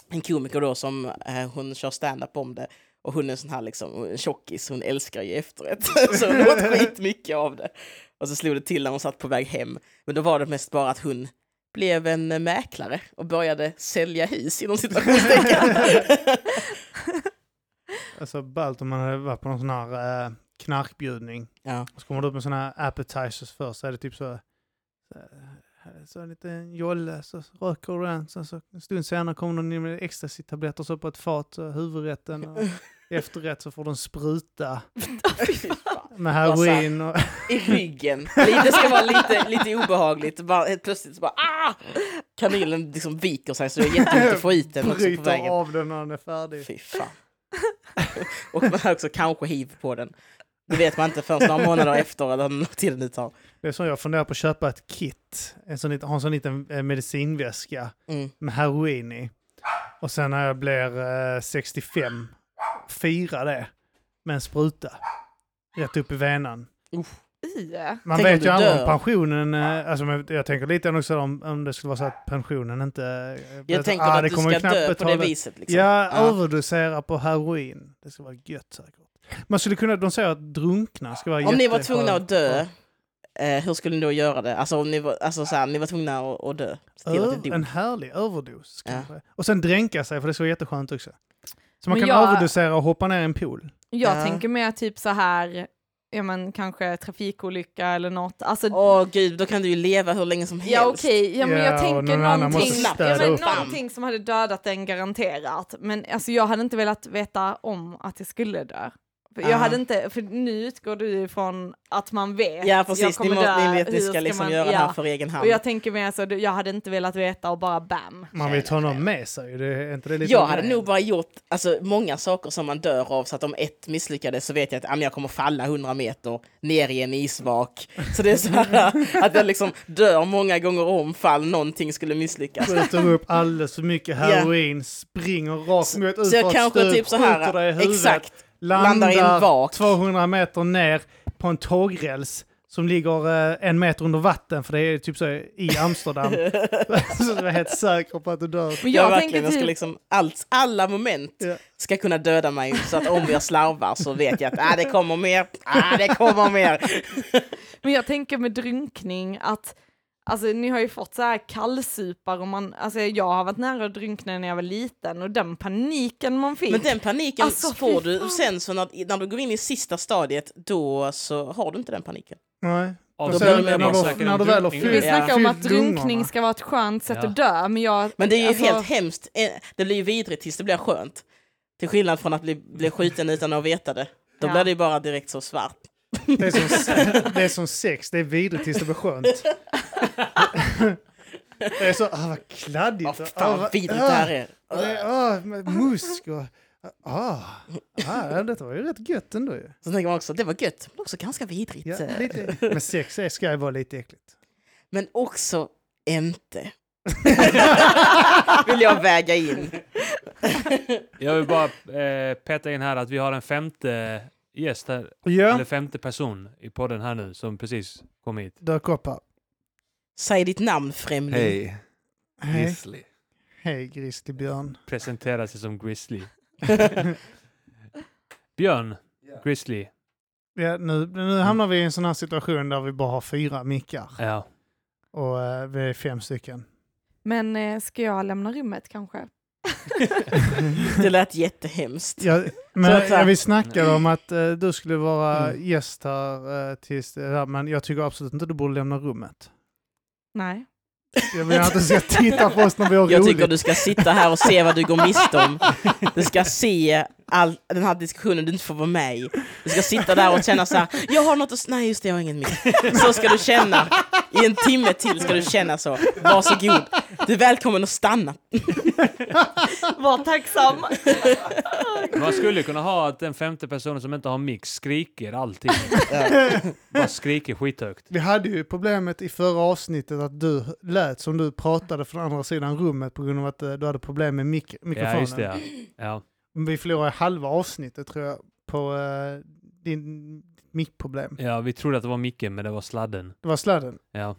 en komiker då som eh, hon kör stand-up om det. Och hon är en sån här liksom, en tjockis, hon älskar ju efterrätt. så hon åt skitmycket av det. Och så slog det till när hon satt på väg hem. Men då var det mest bara att hon blev en mäklare och började sälja hus inom situationstecken. Alltså ballt om man hade varit på någon sån här eh, knarkbjudning. ja. Och så kommer du upp med såna här appetizers först så är det typ så, så, så en liten jolle, så röker du den. Sen så en stund senare kommer någon in med ecstasy-tabletter så på ett fat, så huvudrätten. Och efterrätt så får du en spruta med heroin. Och, I ryggen. Det ska vara lite, lite obehagligt. Bara, helt plötsligt så bara ah! Kanylen liksom viker sig så det är jätteont att få ut den också på vägen. av den när den är färdig. Fy fan. Och man har också kanske hiv på den. Det vet man inte förrän några månader efter eller någon tiden det tar. Det är så jag funderar på att köpa ett kit. En sån, ha en sån liten eh, medicinväska Mm. med heroin i. Och sen när jag blir eh, 65, fira det med en spruta. Rätt upp i venan. I. Man Tänk om vet ju aldrig om pensionen, eh, alltså, jag tänker lite också om, om det skulle vara så att pensionen inte... eh, Jag tänker ah, att det du kommer ska dö på det viset. Liksom. Ja, Ja. överdosera på heroin. Det ska vara gött säkert. Man skulle kunna, de säger att drunkna ska vara Om ni var tvungna att dö, eh, hur skulle ni då göra det? Alltså om ni var, alltså, så här, ni var tvungna att, att dö? Se till att Ö- ni dog. en härlig överdos Ja. kanske. Och sen dränka sig för det ska vara jätteskönt också. Så man Men kan jag- överdosera och hoppa ner i en pool. Jag Ja. tänker mer typ så här, ja men kanske trafikolycka eller något. Alltså, Åh gud, då kan du ju leva hur länge som helst. Ja okej, ja, men Ja, jag och tänker någon annan någonting, måste ja, städa men upp. någonting som hade dödat den garanterat. Men alltså, jag hade inte velat veta om att jag skulle dö. Jag hade inte, för nu utgår du ifrån att man vet. Ja jag precis, ni, kommer må, dö, ni vet ni ska liksom man- göra det ja. här för egen hand. Och jag tänker mer så, jag hade inte velat veta och bara bam. Man vill ta någon med sig. Det är inte det lite Jag hade nog bara gjort alltså, många saker som man dör av, så att om ett misslyckades så vet jag att jag kommer falla 100 meter ner i en isvak. Så det är så här att jag liksom dör många gånger om fall någonting skulle misslyckas. Skjuter upp alldeles för mycket heroin, springer rakt mot ut Så jag kanske stup, typ så skjuter dig i här, huvudet, exakt, landar, landar i en vak. 200 meter ner på en tågräls som ligger eh, en meter under vatten, för det är typ så i Amsterdam. så du är helt säker på att du dör. Men Jag, jag, verkligen, tänker jag ska typ, liksom, allt, alla moment Ja. ska kunna döda mig så att om jag slarvar så vet jag att ah, det kommer mer, ah, det kommer mer. men jag tänker med drunkning att Alltså ni har ju fått så här kallsupar och man, alltså jag har varit nära att drunkna när jag var liten och den paniken man fick. Men den paniken Alltså, får du sen, så när, när du går in i sista stadiet, då så har du inte den paniken. Nej. Och då sen när, bara du, säkert när du väl har drunkning. vi fyllt, Ja. snackar om att fyllt drunkning ska vara ett skönt sätt Ja. att dö, men jag... Men det är ju alltså, helt hemskt. Eh, Det blir ju vidrigt tills det blir skönt. Till skillnad från att bli, bli skjuten utan att veta det. Då Ja. blir det ju bara direkt så svart. Det är, som, det är som sex, det är vidrigt tills det blir skönt. Det är så, ah, vad kladdigt. Ah, fan vad- vidrigt det här är. och det är ah, med musk och... Ah, ah, detta var ju rätt gött ändå ju. Så tänker man också, det var gött, men också ganska vidrigt. Ja, eh. lite. Men sex är- ska ju vara lite äckligt. Men också inte. Vill jag väga in. Jag vill bara eh, peta in här att vi har en femte gäst här, Ja, eller femte person i podden här nu som precis kom hit. dök upp här. Säg ditt namn främling. Hej, Hej, Grizzly. hej Grizzlybjörn. Presenterar sig som Grizzly. Björn, Grizzly. Ja, nu, nu hamnar vi i en sån här situation där vi bara har fyra mickar Ja. och eh, vi är fem stycken. Men eh, ska jag lämna rummet kanske? Det lät jättehemskt. Ja, men ja, vi snackade om att eh, du skulle vara Mm. gäst här uh, tills det här, men jag tycker absolut inte du borde lämna rummet. Nej. Jag vill att du ska titta på oss när vi har Jag roligt. tycker du ska sitta här och se vad du går miste om. Du ska se all den här diskussionen du inte får vara med i. Du ska sitta där och känna så här, jag har något att... Nej, just det, jag har inget mer. Så ska du känna. I en timme till ska du känna så. Varsågod. Du är välkommen att stanna. Var tacksam. Man skulle kunna ha att den femte personen som inte har mix skriker alltid. Bara skriker skithögt. Vi hade ju problemet i förra avsnittet att du lät som du pratade från andra sidan rummet på grund av att eh, du hade problem med mik- mikrofonen. Ja, just det. Ja. ja. Vi förlorade halva avsnittet tror jag på uh, din mickproblem. Ja, vi trodde att det var Micke, men det var sladden. Det var sladden. Ja,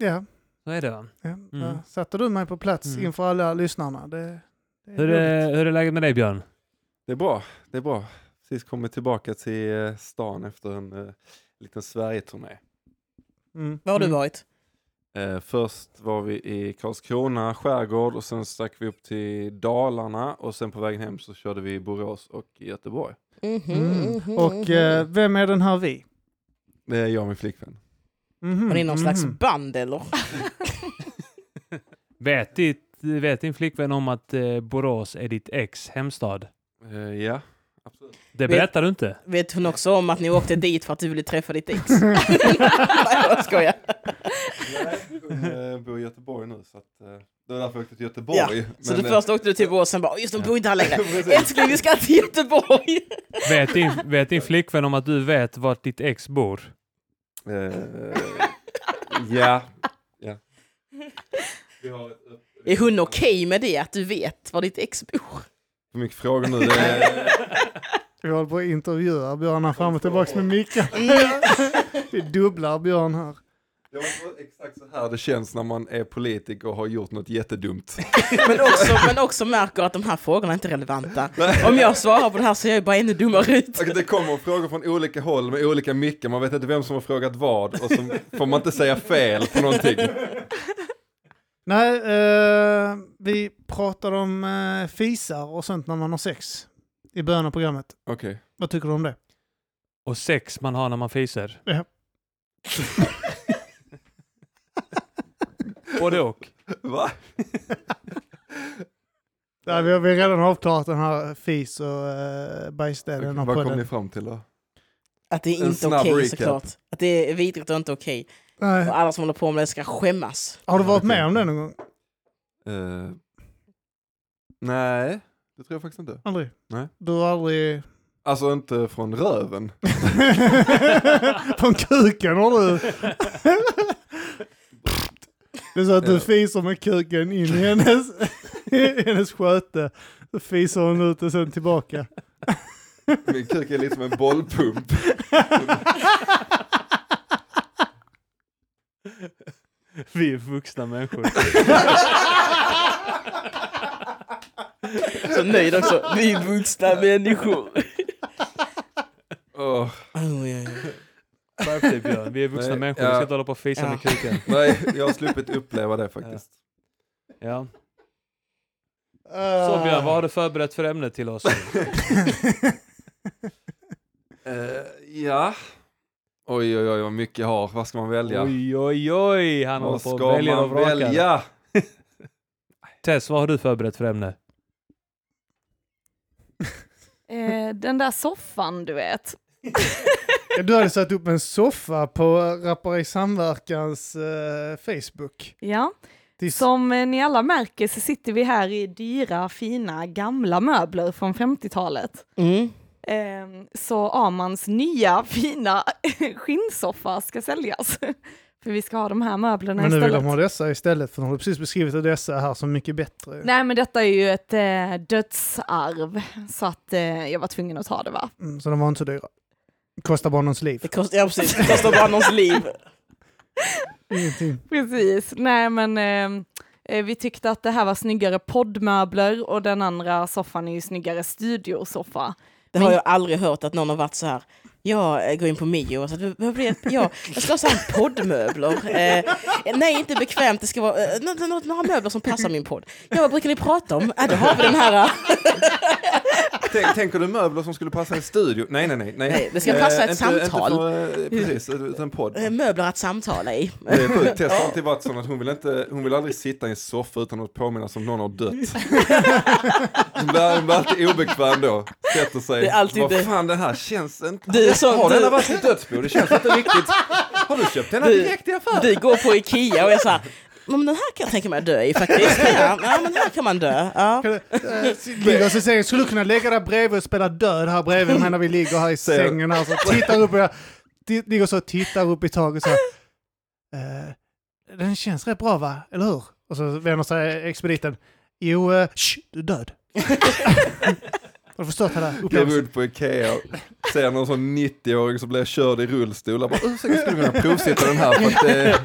Ja, så är det va? ja. Mm. där satte du mig på plats Mm. inför alla lyssnarna. Det, det är Hur är, hur är läget med dig Björn? Det är bra, det är bra. Precis kommit tillbaka till eh, stan efter en eh, liten Sverige-turné. Mm. Var har du Mm. varit? Eh, först var vi i Karlskrona skärgård och sen stack vi upp till Dalarna och sen på vägen hem så körde vi i Borås och i Mhm, Mm. mhm, Och mhm. eh, vem är den här vi? Det är jag och min flickvän. Mhm, Var det någon slags mhm. band eller? Vet, ditt, vet din flickvän om att eh, Borås är ditt ex hemstad? Eh, ja, absolut. Det Vet- berättar du inte? Vet hon också om att ni åkte dit för att du ville träffa ditt ex? Nej, jag skojar. Hon eh, bor i Göteborg nu så att, eh, det var därför jag åkte till Göteborg. Ja, Så Men, du eh, först åkte du till Borås, sen bara just de bor inte här längre. Älskling, vi ska till Göteborg! Vet din, vet din flickvän om att du vet vart ditt ex bor? eh, ja, ja. Är hon okej med det, att du vet var ditt ex bor? för mycket frågor nu. Det är, Vi håller på att intervjua Björn här fram och tillbaka med micken. Vi dubblar Björn här. Jag vet exakt så här det känns när man är politiker och har gjort något jättedumt. Men också, men också märker att de här frågorna är inte relevanta. Om jag svarar på det här så är jag bara ännu dummare ut. Och det kommer frågor från olika håll med olika mickar, man vet inte vem som har frågat vad och så får man inte säga fel på någonting. Nej, eh, vi pratar om eh, fisar och sånt när man har sex i början av programmet. Okej. Vad tycker du om det? Och sex man har när man fiser. Ja. Både och. Va? Ja, vi, har, vi har redan avklarat den här fis och uh, bajsdelen av Vad kom podden. ni fram till då? Att det är En inte snabb okej recap. såklart. Att det är vidrigt och inte okej. Nej. Och alla som håller på med det ska skämmas. Har du varit med om det någon gång? Eh, nej, det tror jag faktiskt inte. Aldrig? Nej. Du har aldrig... Alltså inte från röven. Från kuken har du. Det är så att du fiser med kuken in i hennes, i hennes sköte. Så fiser hon ut och sen tillbaka. Min kuk är lite som en bollpump. Vi är vuxna människor. Så nöjd också. Vi är vuxna människor. Åh, Oj, oj, oj. Skärp dig Björn, vi är vuxna Nej, människor. Vi ja. ska inte hålla på och fisa Ja. med kuken. nej, jag har sluppit uppleva det faktiskt. Ja. Så Björn, vad har du förberett för ämne till oss? Eh, ja. Oj, oj, oj, vad mycket jag har. Vad ska man välja? Oj, oj, oj. Han håller på ska väljer och man vrakar. välja? Tess, vad har du förberett för ämne? Eh, den där soffan, du vet. Du hade satt upp en soffa på Rappare i Samverkans eh, Facebook. Ja, är som eh, ni alla märker så sitter vi här i dyra, fina, gamla möbler från 50-talet. Mm. Eh, så Amans nya, fina skinnsoffa ska säljas. För vi ska ha de här möblerna Men nu vill istället. de ha dessa istället för de har precis beskrivit dessa här som mycket bättre. Nej men detta är ju ett eh, dödsarv, så att eh, jag var tvungen att ta det va. Mm, så de var inte så dyra. Kostar bara någons liv. Det kostar, ja, precis. Det kostar bara någons liv. Ingenting. Precis, nej men eh, eh, vi tyckte att det här var snyggare poddmöbler och den andra soffan är ju snyggare studiosoffa. Det har jag aldrig hört att någon har varit så här. Jag eh, går in på Mio och så att, vad blir jag ska ha så här poddmöbler. Eh, nej, inte bekvämt. Det ska vara eh, nå- nå- några möbler som passar min podd. Ja, vad brukar ni prata om? Ja, då har vi den här. eh, Tänk, tänker du möbler som skulle passa i en studio? Nej, nej, nej. Nej, det ska passa ett inte, samtal. Inte för, eh, precis, en podd. eh, möbler att samtala i. Är. Tess har alltid varit sån att hon vill, inte, hon vill aldrig sitta i en soffa utan att påminnas om någon har dött. Hon blir, alltid obekväm då. Sätter sig. Det är alltid Vad fan det här känns inte... Du är sån- har du- denna varit ett dödsbo? Det känns inte riktigt... Har du köpt denna Du- direkt i affären? Vi går på Ikea och jag så här. Men den här kan jag tänka mig att dö i faktiskt. Ja, ja men här kan man dö. Ja. Du, eh, Ligger och så säger skulle du kunna lägga där bredvid och spela död här bredvid medan vi ligger här i sängen här. Så tittar upp och jag, ligger så och tittar upp i taget så här. Eh, den känns rätt bra va, eller hur? Och så vänder sig expediten. Jo, uh, shh, du är död. Har du förstått hela Klev upplevelsen? ut på Ikea och ser någon sån 90-åring som blir körd i rullstol. Jag bara, ursäkta, skulle du kunna provsitta den här? För att, eh,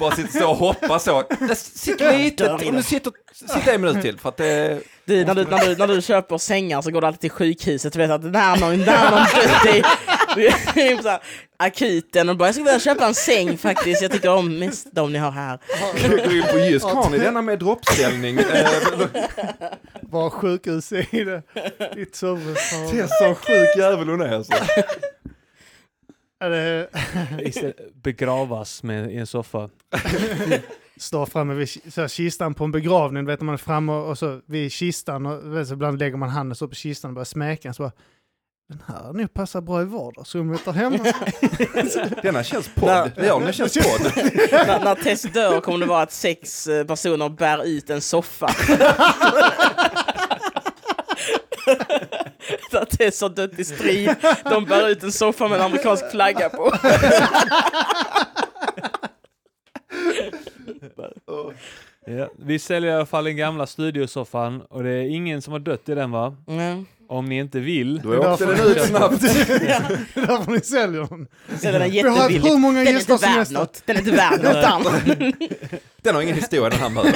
bara sitta så och hoppa så. Sitter lite, om du sitter, sitter en minut till. För att det, Du, när, du, när, du, när du köper sängar så går du alltid till sjukhuset och vet att där har någon, där har någon dött. Är- är här, akuten och bara jag skulle vilja köpa en säng faktiskt. Jag tycker om mest de ni har här. Gå in på Jysk, har ni denna med droppställning? Eh, Var sjukhus i det. Ditt sovrum. det är så sjuk jävel hon är alltså. Är det, Istället begravas med, i en soffa. står framme vid så här, kistan på en begravning, vet man är framme och, och så vid kistan och så ibland lägger man handen så på kistan och börjar smäka så bara, den här nu passar bra i vardagsrummet där hemma. Denna känns podd. Ja, den känns podd. När, när Tess dör kommer det vara att sex eh, personer bär ut en soffa. Där Tess har dött i strid. De bär ut en soffa med en amerikansk flagga på. Ja, vi säljer i alla fall den gamla studiosoffan och det är ingen som har dött i den va? Mm. Om ni inte vill. Då åkte den ut snabbt. Det är därför ni säljer den. Så den är Vi har haft hur många Den är gäster som något. Den är inte värd något alls. Den har ingen historia den här möbeln.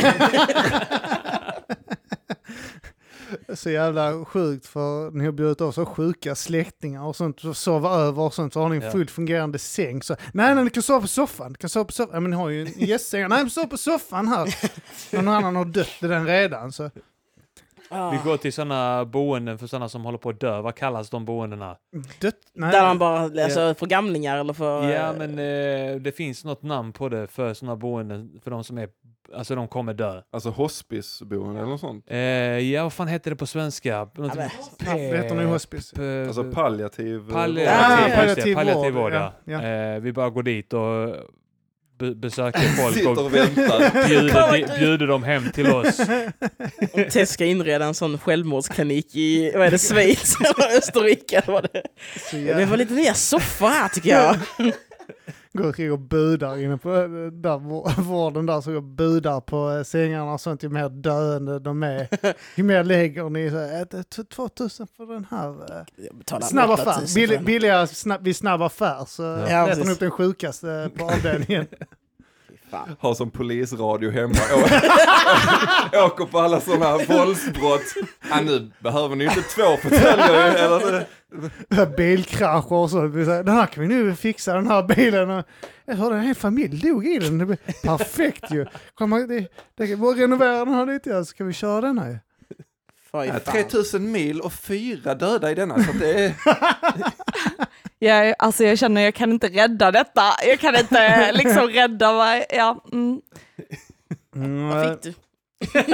Så jävla sjukt för ni har bjudit av så sjuka släktingar och sånt och sova över och sånt så har ni en Ja. fullt fungerande säng. Så, nej, nej, ni kan sova på soffan. Ni kan sova på soffan. Ja, men ni har ju en gästsäng. Nej, men sova på soffan här. Någon annan har dött i den redan. Så. Vi går till sådana boenden för sådana som håller på att dö. Vad kallas de boendena? Dött? Nej. Där man bara, alltså för gamlingar eller för... Ja, eh, men eh, det finns något namn på det för sådana boenden för de som är, alltså de kommer dö. Alltså hospiceboende eller något sånt. Eh, ja, vad fan heter det på svenska? Något- men- Det heter nog hospice. P- Alltså palliativ... eh, Palliativ, Ah, palliativ palliativ vård, vård, ja. ja, Eh, vi bara går dit och besöker folk och och bjuder, bjuder dem hem till oss. Om Tess ska inreda en sån självmordsklinik i, vad är det, Schweiz eller Österrike? Vad det Så Det var lite nya soffor här tycker jag. Går omkring och budar inne på eh, där, vår- vården där, så går och budar på eh, sängarna och sånt. Ju mer döende de är, ju mer lägger ni. Så, här, "Eh, t- 2000 för den här. eh, Snabb 8000 affär, billigare snabb, vid snabb affär så Ja. letar Ja, ni upp den sjukaste på avdelningen. Fan. Har som polisradio hemma. Åker på alla sådana här våldsbrott. Ja, nu behöver ni inte två fåtöljer? Bilkrascher och så. Den här kan vi nu fixa, den här bilen. Jag hörde en hel familj dog i den. Det blir perfekt ju. Kom, man- det, det bara renovera den här lite så kan vi köra den här Ja, fan. 3000 mil och fyra döda i denna. Så det är... Jag, alltså jag känner jag kan inte rädda detta. Jag kan inte liksom rädda vad, ja. Mm. Mm, Vad fick du?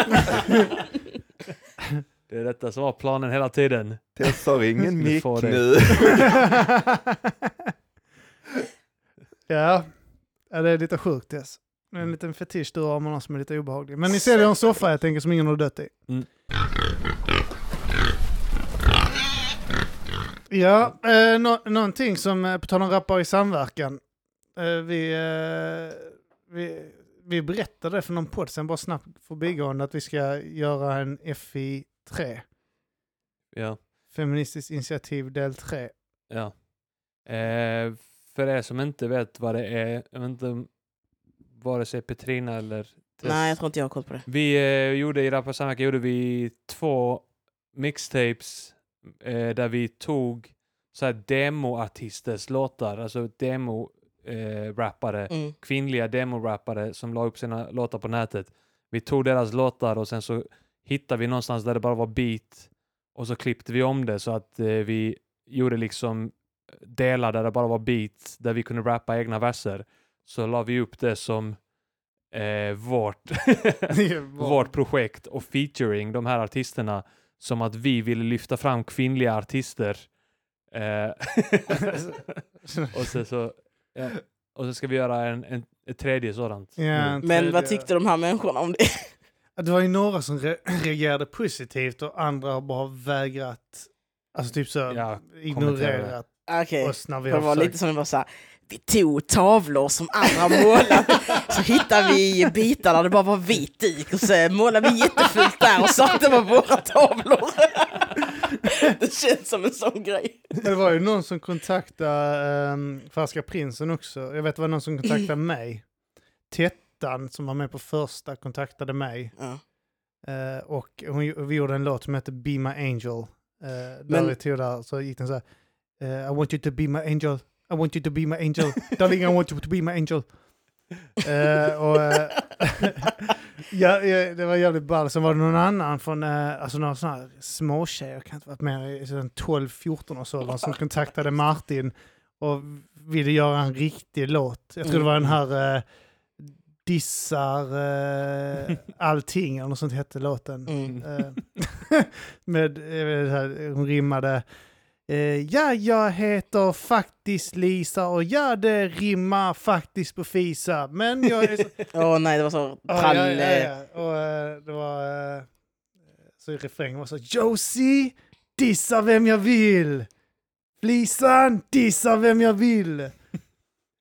Det är detta som var planen hela tiden. Tess har ingen mick det. nu. ja. ja, det är lite sjukt Tess. Det är en liten fetisch du har med någon som är lite obehaglig. Men ni säljer en soffa jag tänker som ingen har dött i. Mm. Ja, eh, nå någonting som, eh, på tal om rappare i samverkan. Eh, vi, eh, vi, vi berättade för någon podd sen, bara snabbt förbigående, att vi ska göra en FI3. Ja. Feministiskt initiativ del 3. ja. Eh, för er som inte vet vad det är, jag vet inte vare sig Petrina eller Tess. Nej, jag tror inte jag har koll på det. Vi eh, gjorde i Rappa Samverkan gjorde vi två mixtapes eh, där vi tog så här demoartisters låtar, alltså demo eh, Mm. kvinnliga demorappare som la upp sina låtar på nätet. Vi tog deras låtar och sen så hittade vi någonstans där det bara var beat och så klippte vi om det så att eh, vi gjorde liksom delar där det bara var beat där vi kunde rappa egna verser. Så la vi upp det som eh, vårt vårt projekt och featuring de här artisterna som att vi ville lyfta fram kvinnliga artister. Eh, och, så, så, ja. och så ska vi göra en, en, ett tredje sådant. Ja, en Men vad tredje. tyckte de här människorna om det? Det var ju några som re reagerade positivt och andra har bara vägrat, alltså typ så, Ja, ignorerat Okej, oss när vi det har var försökt. lite som det var så här. Vi tog tavlor som andra målat, så hittade vi bitar där det bara var vit duk och så målade vi jättefult där och sa att det var våra tavlor. Det känns som en sån grej. Det var ju någon som kontaktade um, Färska Prinsen också. Jag vet det var någon som kontaktade mig. Tettan som var med på första kontaktade mig. Ja. Eh, och hon, vi gjorde en låt som hette Be My Angel. Uh, där Men- vi tog där, så gick den så här. eh, I want you to be my angel. I want you to be my angel. Darling, I want you to be my angel. Eh, och, eh, ja, ja, det var jävligt ball. Sen var det någon annan från, uh, alltså några sådana här småtjejer, jag kan inte varit mer i sådär 12-14 års åldern, som kontaktade Martin och ville göra en riktig låt. Jag tror det var den här Dissar eh, allting, eller något sånt hette låten. Mm. Med, här, hon rimmade Ja, jag heter faktiskt Lisa och ja, det rimmar faktiskt på Fisa. Men jag är så... Åh nej, det var så Ja, trall... ja, ja, ja. Och eh, det var... eh, så i refrängen var så Josie, dissa vem jag vill. Flisan, dissa vem jag vill.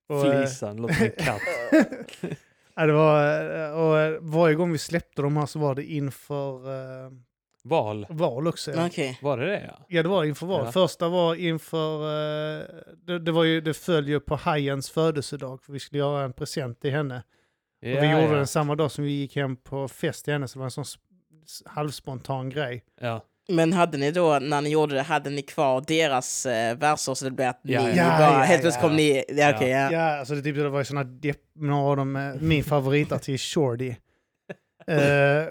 Och, eh, Flisan, låter som en katt. Ja, det var, eh, och eh, varje gång vi släppte de här så var det inför eh, Val. val också. Ja. Okej. Var det det ja? Ja, det var inför val. Ja. Första var inför... Eh, det, det, var ju, det föll ju på Hajens födelsedag, för vi skulle göra en present till henne. och vi Ja, gjorde ja. den samma dag som vi gick hem på fest till henne, så det var en sån halvspontan grej. Ja. Men hade ni då, när ni gjorde det, hade ni kvar deras eh, verser så det blev att ni, Ja, ja. ni Ja, bara, ja, helt plötsligt ja. kom ni, ja okej, ja. Ja, alltså det, typ, det var ju såna depp, några av dem, eh, min favoritartist Shorty. Eh,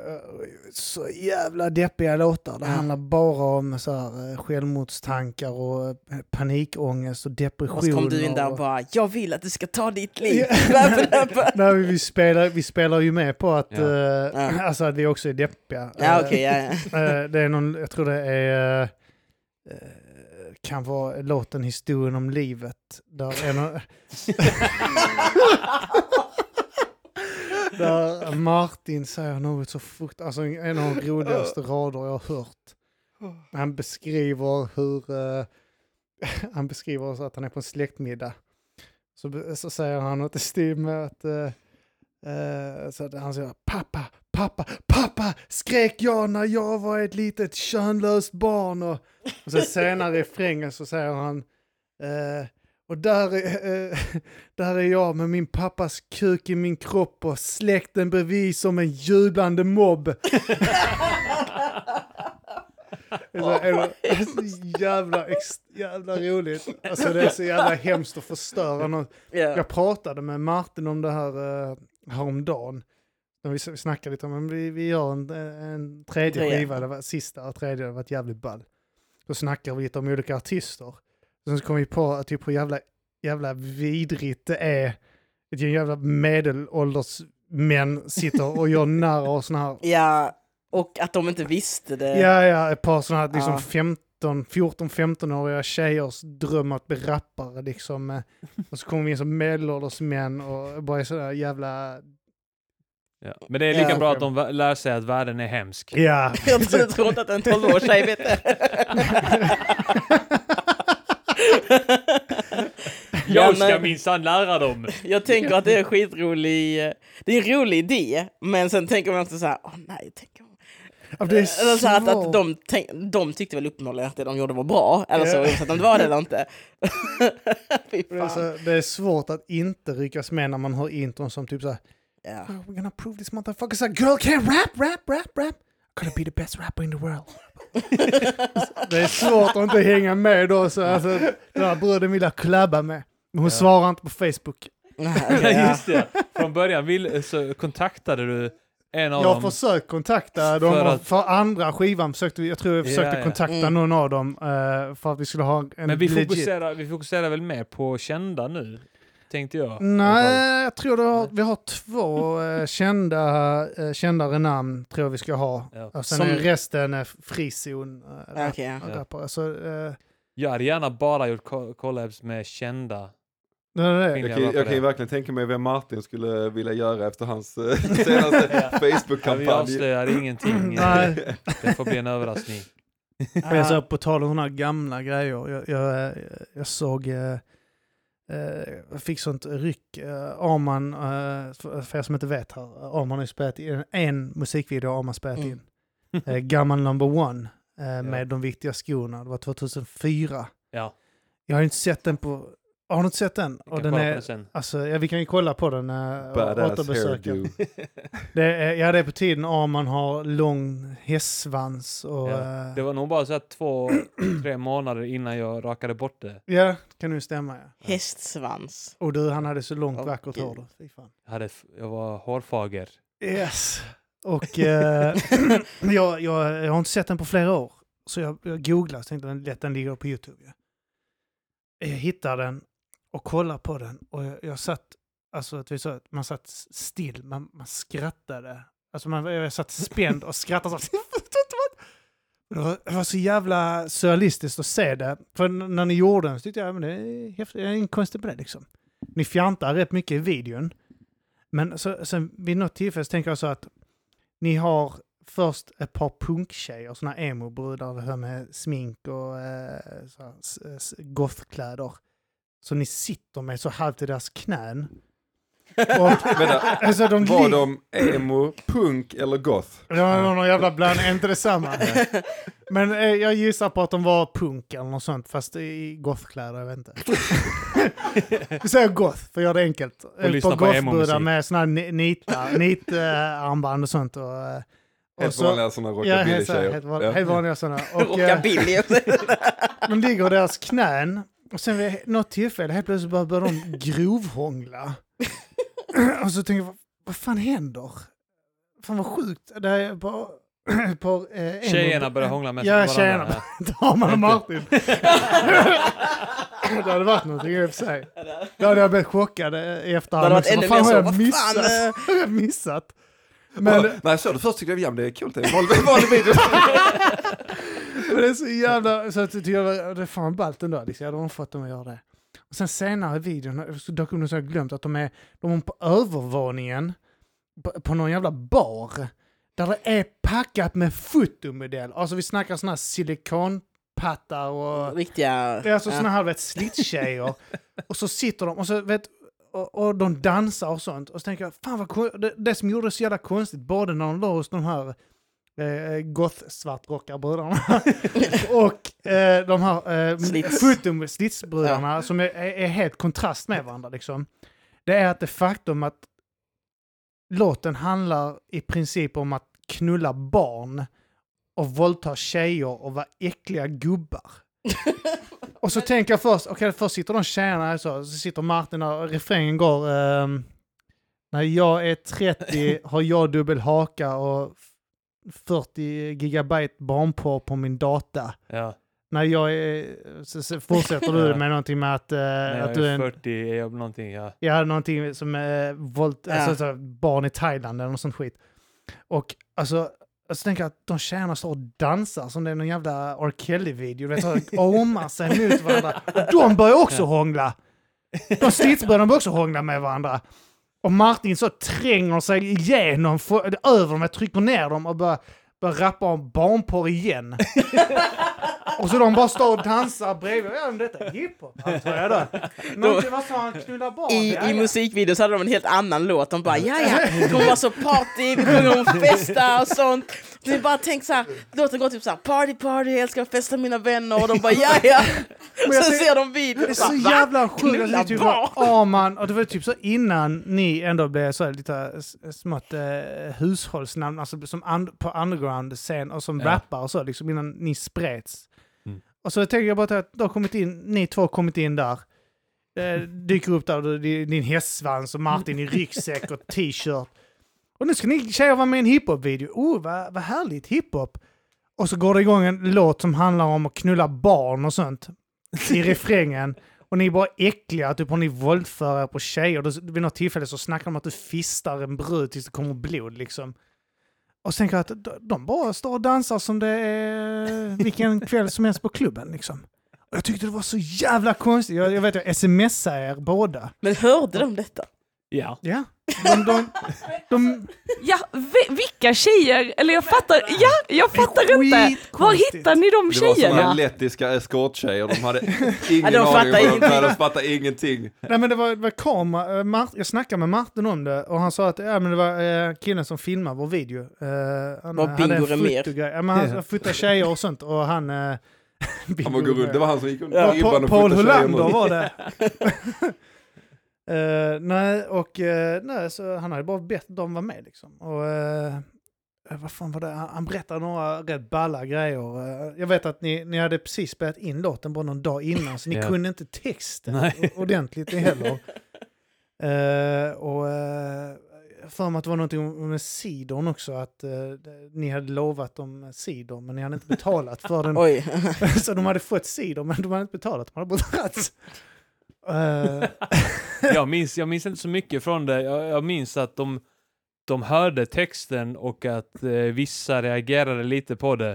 så jävla deppiga låtar. Det handlar bara om så här, eh, självmordstankar och eh, panikångest och depression. Och så kom du in där och bara, jag vill att du ska ta ditt liv. Nej, vi, spelar, vi spelar ju med på att, Ja. eh, Ja. alltså att vi också är deppiga. ja okej, ja, ja. det är någon, jag tror det är, kan vara låten Historien om livet. Där är någon, där Martin säger något så frukt, alltså en av de roligaste rader jag har hört. Han beskriver hur, uh, han beskriver så att han är på en släktmiddag. Så, så säger han något i stil med att uh, eh, så att han säger pappa, pappa, pappa skrek jag när jag var ett litet könlöst barn. Och, och sen senare i refrängen så säger han eh, och där är, eh, där är jag med min pappas kuk i min kropp och släkten bredvid som en jublande mobb. Det är så, är det- det är så jävla, jävla roligt. Alltså det är så jävla hemskt att förstöra något. ja. Jag pratade med Martin om det här uh, häromdagen. När vi, snackade lite om men vi, vi gör en, en tredje skiva, var sista tredje, det har varit jävligt ball. Då snackar vi lite om olika artister. Sen så kom vi på att typ hur jävla, jävla vidrigt det är. Ett jävla medelålders män sitter och gör narr och såna här ja, och att de inte visste det. Ja, ja, ett par sådana här liksom Ja. 15, 14-15-åriga tjejers dröm att bli rappare liksom. Och så kommer vi in som medelålders män och bara är sådär jävla... Ja. Men det är lika Ja. bra att de lär sig att världen är hemsk. Ja. Jag tror inte att en 12-årig tjej vet det. Jag ska men- minsann lära dem! Jag tänker att det är en skitrolig... eh, Det är en rolig idé, men sen tänker man också så här, åh nej, tänk om... Ja, det är Eller så här att, att de, tänk, de tyckte väl uppenbarligen att det de gjorde var bra, eller så, Ja. oavsett om det var det eller inte. Fy Det är, fan. så, det är svårt att inte ryckas med när man hör intron som typ såhär Ja. "Oh, We're gonna prove this motherfucker så här, girl can rap, rap, rap, rap. I'm gonna be the best rapper in the world. det är svårt att inte hänga med då. Så, alltså, den här bruden vill jag klabba med. Men hon svarar inte på Facebook. Ja. Just det. Från början vill, så kontaktade du en av Jag har dem. försökt kontakta dem För att- för andra skivan. Försökte, vi- jag tror jag Ja, försökte ja. kontakta Mm. någon av dem eh, för att vi skulle ha en Men vi legit- fokuserar, vi fokuserar väl mer på kända nu? Tänkte jag. Nej, jag tror har, vi har två eh, kända, eh, kändare namn tror jag vi ska ha. Ja. Och sen Som- är resten är frizon. Eh, Ja, okej, ja. Rappare. Så, eh, Jag hade gärna bara gjort co- collabs med kända. det. Kvinnliga Jag kan, ju- jag kan ju verkligen tänka mig vem Martin skulle vilja göra efter hans eh, senaste Ja, vi Facebook-kampanj. avslöjar ingenting. Nej. Det får bli en överraskning. Men så på tal om sådana gamla grejer. Jag, jag, eh, jag såg, eh, fick sånt ryck. Eh, Arman, eh, för er som inte vet här, Arman har ju spelat in en musikvideo har Arman spelat Mm. in. Eh, Gammal number one eh, med de viktiga skorna. Det var 2004. Ja, Jag har inte sett den på... Har du inte sett den? vi Och kan den är, det sen. alltså, ja, vi kan ju kolla på den Badass återbesöka. hairdo. Det är, ja, det är på tiden Arman har lång hästsvans och... Ja, eh, Det var nog bara så här två, tre månader innan jag rakade bort det. Ja, det kan ju stämma ja. Hästsvans. Och du, han hade så långt Åh, vackert hår då. Fy fan. Jag, hade, jag var hårfager. Yes. Och eh, jag, jag, jag har inte sett den på flera år. Så jag, jag googlade och tänkte att den ligger på YouTube. Ja. Jag hittar den och kollar på den och jag, jag satt, alltså att vi sa, man satt still, man, man skrattade. Alltså man, jag satt spänd och skrattade så. Det var, det var så jävla surrealistiskt att se det. För när ni gjorde den så tyckte jag men det är häftigt, det är inget konstigt på det liksom. Ni fjantar rätt mycket i videon. Men så, sen vid något tillfälle så tänker jag så att ni har först ett par punktjejer, sådana emo-brudar det här med smink och eh, så gothkläder. Så ni sitter med så halvt i deras knän. Och, alltså, de var de emo, punk eller goth? Ja, det var någon jävla bland, inte detsamma. Men eh, jag gissar på att de var punk eller något sånt, fast i gothkläder, jag vet inte. Vi säger goth, för att göra det enkelt. Eh, lyssna på gothbrudar med såna här ni- nita, nitarmband och sånt. Och, eh, och Helt vanliga sådana Ja, helt, så- rockabilly-tjejer. helt, Ja. helt vanliga sådana. Och, eh, Rockabilly. de ligger i deras knän och sen vid något tillfälle helt plötsligt bara börjar de grovhångla. och så tänker jag, vad, vad fan händer? Fan vad sjukt. Det är bara par... Eh, Tjejerna börjar hångla med Ja, varandra. tjejerna. Damen och Martin. det hade varit någonting i och för sig. Då hade jag blivit chockad i efterhand. Vad fan har jag missat? Vad har jag missat? Men, Men, när jag såg det först tyckte jag, ja men det är coolt, det är en vanlig video. Men det är så jävla... Så att jag tycker det är fan ballt ändå. Liksom. Jag hade fått dem att göra det. Och sen senare i videon så dök upp något så jag glömt att de är, de är på övervåningen på, på någon jävla bar. Där det är packat med fotomodell. Alltså vi snackar såna här silikonpattar och... Riktiga... Det är alltså ja. såna här vet, slittjejer. och så sitter de och så vet och, och de dansar och sånt. Och så tänker jag, fan vad det, det som gjorde det så jävla konstigt, både när de låg hos de här eh, goth-svartrockarbröderna och eh, de här eh, Slits. slitsbröderna som är, är, helt kontrast med varandra. Liksom. Det är att det faktum att låten handlar i princip om att knulla barn och våldta tjejer och vara äckliga gubbar. och så tänker jag först, okej först sitter de tjejerna här så, så sitter Martin och refrängen går ehm, När jag är 30 har jag dubbel haka och 40 gigabyte barnporr på min data. Ja. När jag är, så, så fortsätter du med någonting med att, När att jag du är är en 40 är jag någonting, ja. Ja, någonting som är våld, Ja. alltså, så, barn i Thailand eller något sånt skit. Och alltså, alltså tänker jag att de tjejerna står och dansar som det är någon jävla R. Kelly-video. du, Omar sig mot varandra. Och de börjar också hångla. De stridsbröderna börjar också hångla med varandra. Och Martin så tränger sig igenom, får, över dem, trycker ner dem och börjar, börjar rappa om barnporr igen. och så de bara står och dansar bredvid. Ja, men detta är hiphop, antar jag då. Någonting, vad sa han? Knulla barn? I, Ja, I ja. musikvideon så hade de en helt annan låt. De bara, ja ja, det kommer vara så party, vi kommer att festa och sånt. Vi bara tänk så här, låten går typ så här, party party, jag älskar att festa med mina vänner. Och de bara, ja ja. Sen tänk- ser de videon Det är så bara, jävla sjukt. Alltså, typ man, och det var typ så innan ni ändå blev så här lite smått eh, hushållsnamn, alltså som un, på underground-scen och som Ja. rappare och så, liksom innan ni spreds. Mm. Och så tänker jag bara att då kommit in, ni två har kommit in där. Eh, dyker upp där, din hästsvans och Martin i ryggsäck och t-shirt. Och nu ska ni tjejer vara med i en hiphop-video. Oh, vad, vad härligt, hiphop. Och så går det igång en låt som handlar om att knulla barn och sånt i refrängen. Och ni är bara äckliga, typ har ni våldför er på tjejer. Då, vid något tillfälle så snackar de om att du fistar en brud tills det kommer blod liksom. Och så tänker jag att de- bara står och dansar som det är vilken kväll som helst på klubben liksom. Och jag tyckte det var så jävla konstigt. Jag, jag vet, jag smsar er båda. Men hörde de detta? Ja. Ja. De, de, de, Ja, vi, vilka tjejer? Eller jag fattar, ja, jag fattar inte. Var hittar ni de Det var tjejerna? lettiska eskorttjejer, de hade ingen Ja, de aning vad de fattade ingenting. Nej men det var, det var kamera, eh, Mart, jag snackade med Martin om det och han sa att ja, men det var eh, killen som filmade vår video. Eh, han Var hade en fotogrej. Ja, men han fotade tjejer och sånt och han... Eh, Han var gå runt, det var han som gick under Ja, ribban och Paul fotade tjejer Holander var det. Eh, nej, och eh, nej, så han hade bara bett dem vara med liksom. Och eh, vad fan var det? Han, han berättade några rätt balla grejer. Jag vet att ni, ni hade precis spelat in låten bara någon dag innan, så ni Ja. kunde inte texten Nej. ordentligt heller. Och uh, för mig att det var någonting med sidon också, att ni hade lovat dem cider men ni hade inte betalat för den så de hade fått cider men de hade inte betalat, de hade bara dragits. Eh, Jag, minns, jag minns inte så mycket från det. Jag, jag minns att de, de hörde texten och att eh, vissa reagerade lite på det.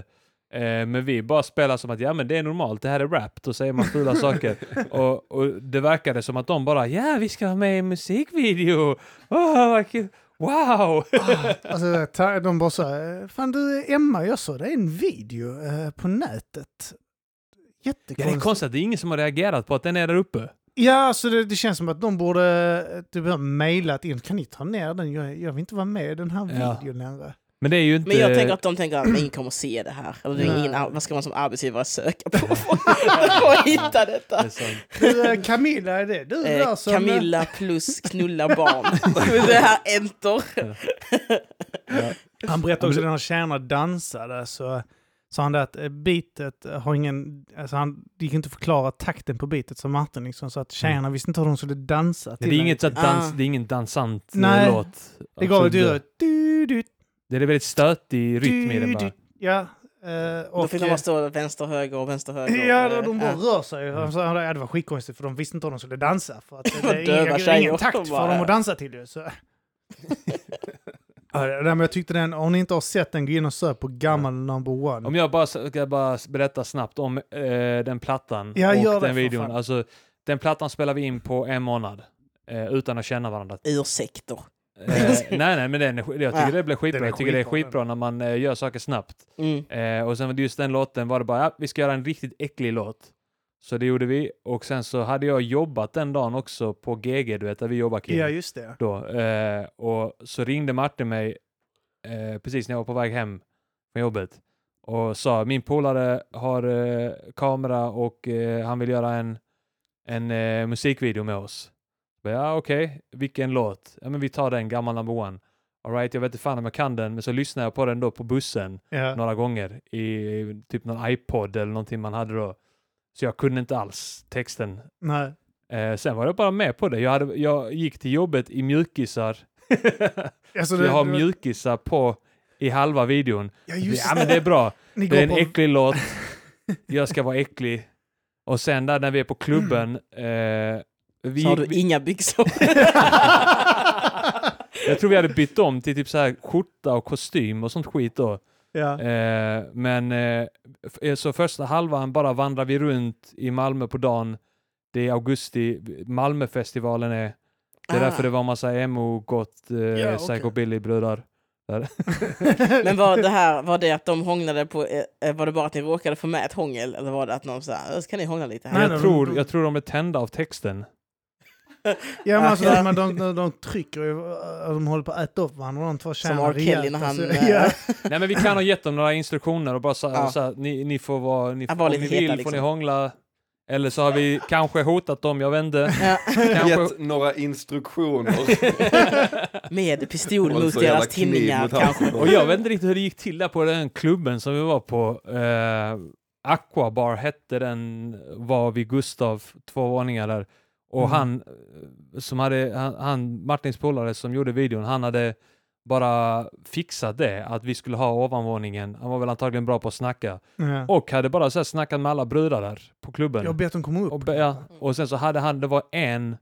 Eh, men vi bara spelar som att ja men det är normalt, det här är rap, då säger man fula saker. Och, och det verkade som att de bara ja vi ska vara med i en musikvideo. Vad kul. Wow! alltså, ta- de bara så här, fan du Emma, jag såg det är en video eh, på nätet. Ja, det är Jättekonstigt. konstigt att det är ingen som har reagerat på att den är där uppe. Ja, alltså det, det känns som att de borde typ ha mejlat in. Kan ni ta ner den? Jag, jag vill inte vara med i den här Ja. videon längre. Men det är ju inte... Men jag tänker att de tänker att ingen kommer se det här. Eller det är ingen, vad ska man som arbetsgivare söka på för att hitta Det detta? Du, eh, Camilla, är det du Eh, där som... Camilla plus knulla barn. det här enter. Han berättade också när han tjänar dansade så sa han det att eh, beatet har ingen, alltså han, det gick inte att förklara takten på beatet som Martin liksom, så att tjejerna visste inte hur de skulle dansa. Ja, till det, är inget så att dans, Ah. det är ingen dansant eh, Nej, låt. Det gav Absolut ett du, Det är väldigt stötig rytm i den bara. Ja. eh, Då och, fick de bara stå vänster, höger och vänster, höger. Ja, Eh, de, de bara ja. rör sig. Alltså, ja, det var skitkonstigt för de visste inte hur de skulle dansa. För att det, det är ingen, ingen takt för dem att dansa till ju. Ja, men jag tyckte den, om ni inte har sett den, gå in och sök på gammal number one. Om jag bara ska bara berätta snabbt om eh, den plattan Ja, och den videon. Alltså, den plattan spelar vi in på en månad. Eh, utan att känna varandra. Ursäkter. Eh, nej, nej, men den, jag tycker Ja. det blir skitbra. Jag tycker det är skitbra, när man eh, gör saker snabbt. Mm. Eh, och sen var det just den låten var det bara, ja, vi ska göra en riktigt äcklig låt. Så det gjorde vi. Och sen så hade jag jobbat den dagen också på GG, du vet, där vi jobbar Kim. Ja, just det. då. Eh, och så ringde Martin mig eh, precis när jag var på väg hem från jobbet och sa min polare har eh, kamera och eh, han vill göra en, en eh, musikvideo med oss. Ja, okej, vilken låt? Ja, men vi tar den, gammal number one. All right, jag vet inte fan om jag kan den, men så lyssnade jag på den då på bussen Ja. några gånger i typ någon iPod eller någonting man hade då. Så jag kunde inte alls texten Nej. Eh, sen var jag bara med på det. Jag, hade, jag gick till jobbet i mjukisar. Alltså, Så jag har det- mjukisar på i halva videon. Ja, just Ja men det är bra. Ni Det är en på... äcklig låt. Jag ska vara äcklig. Och sen där när vi är på klubben. Eh, vi, Så har du vi, inga byxor. jag tror vi hade bytt om till typ så här skjorta och kostym och sånt skit då. Ja. Eh, men eh, så första halvan bara vandrar vi runt i Malmö på dagen. Det är augusti. Malmöfestivalen är Det är Ah. därför det var massa emo, gott, eh, Ja, psychobilly-brudar. Men var det här, var det att de hånglade på, eh, var det bara att ni råkade få med ett hångel? Eller var det att någon sa, så kan ni hångla lite här? Nej, jag, tror, jag tror de är tända av texten. Ja, men alltså, Ja. de, de, de, de trycker ju, och de håller på att äta upp varandra, de två Som tjänar R. Kelly när han... alltså. eh, ja. Nej men vi kan ha gett dem några instruktioner och bara så, Ja. så här, ni, ni får vara, ni, om ni vill heta, får liksom. ni hångla. Eller så har vi kanske hotat dem, jag vet inte. Ja, Kanske, Gett några instruktioner. med pistol mot deras tinningar mot kanske. och jag vet inte riktigt hur det gick till där på den klubben som vi var på. Eh, Aquabar hette den, var vid Gustav, två våningar där. Och Mm. han, eh, som hade, han, han, Martins polare som gjorde videon, han hade bara fixat det, att vi skulle ha ovanvåningen. Han var väl antagligen bra på att snacka. Ja. Och hade bara så här snackat med alla brudar där på klubben. Jag bett dem komma upp. Och, be- ja, och sen så hade han, det var en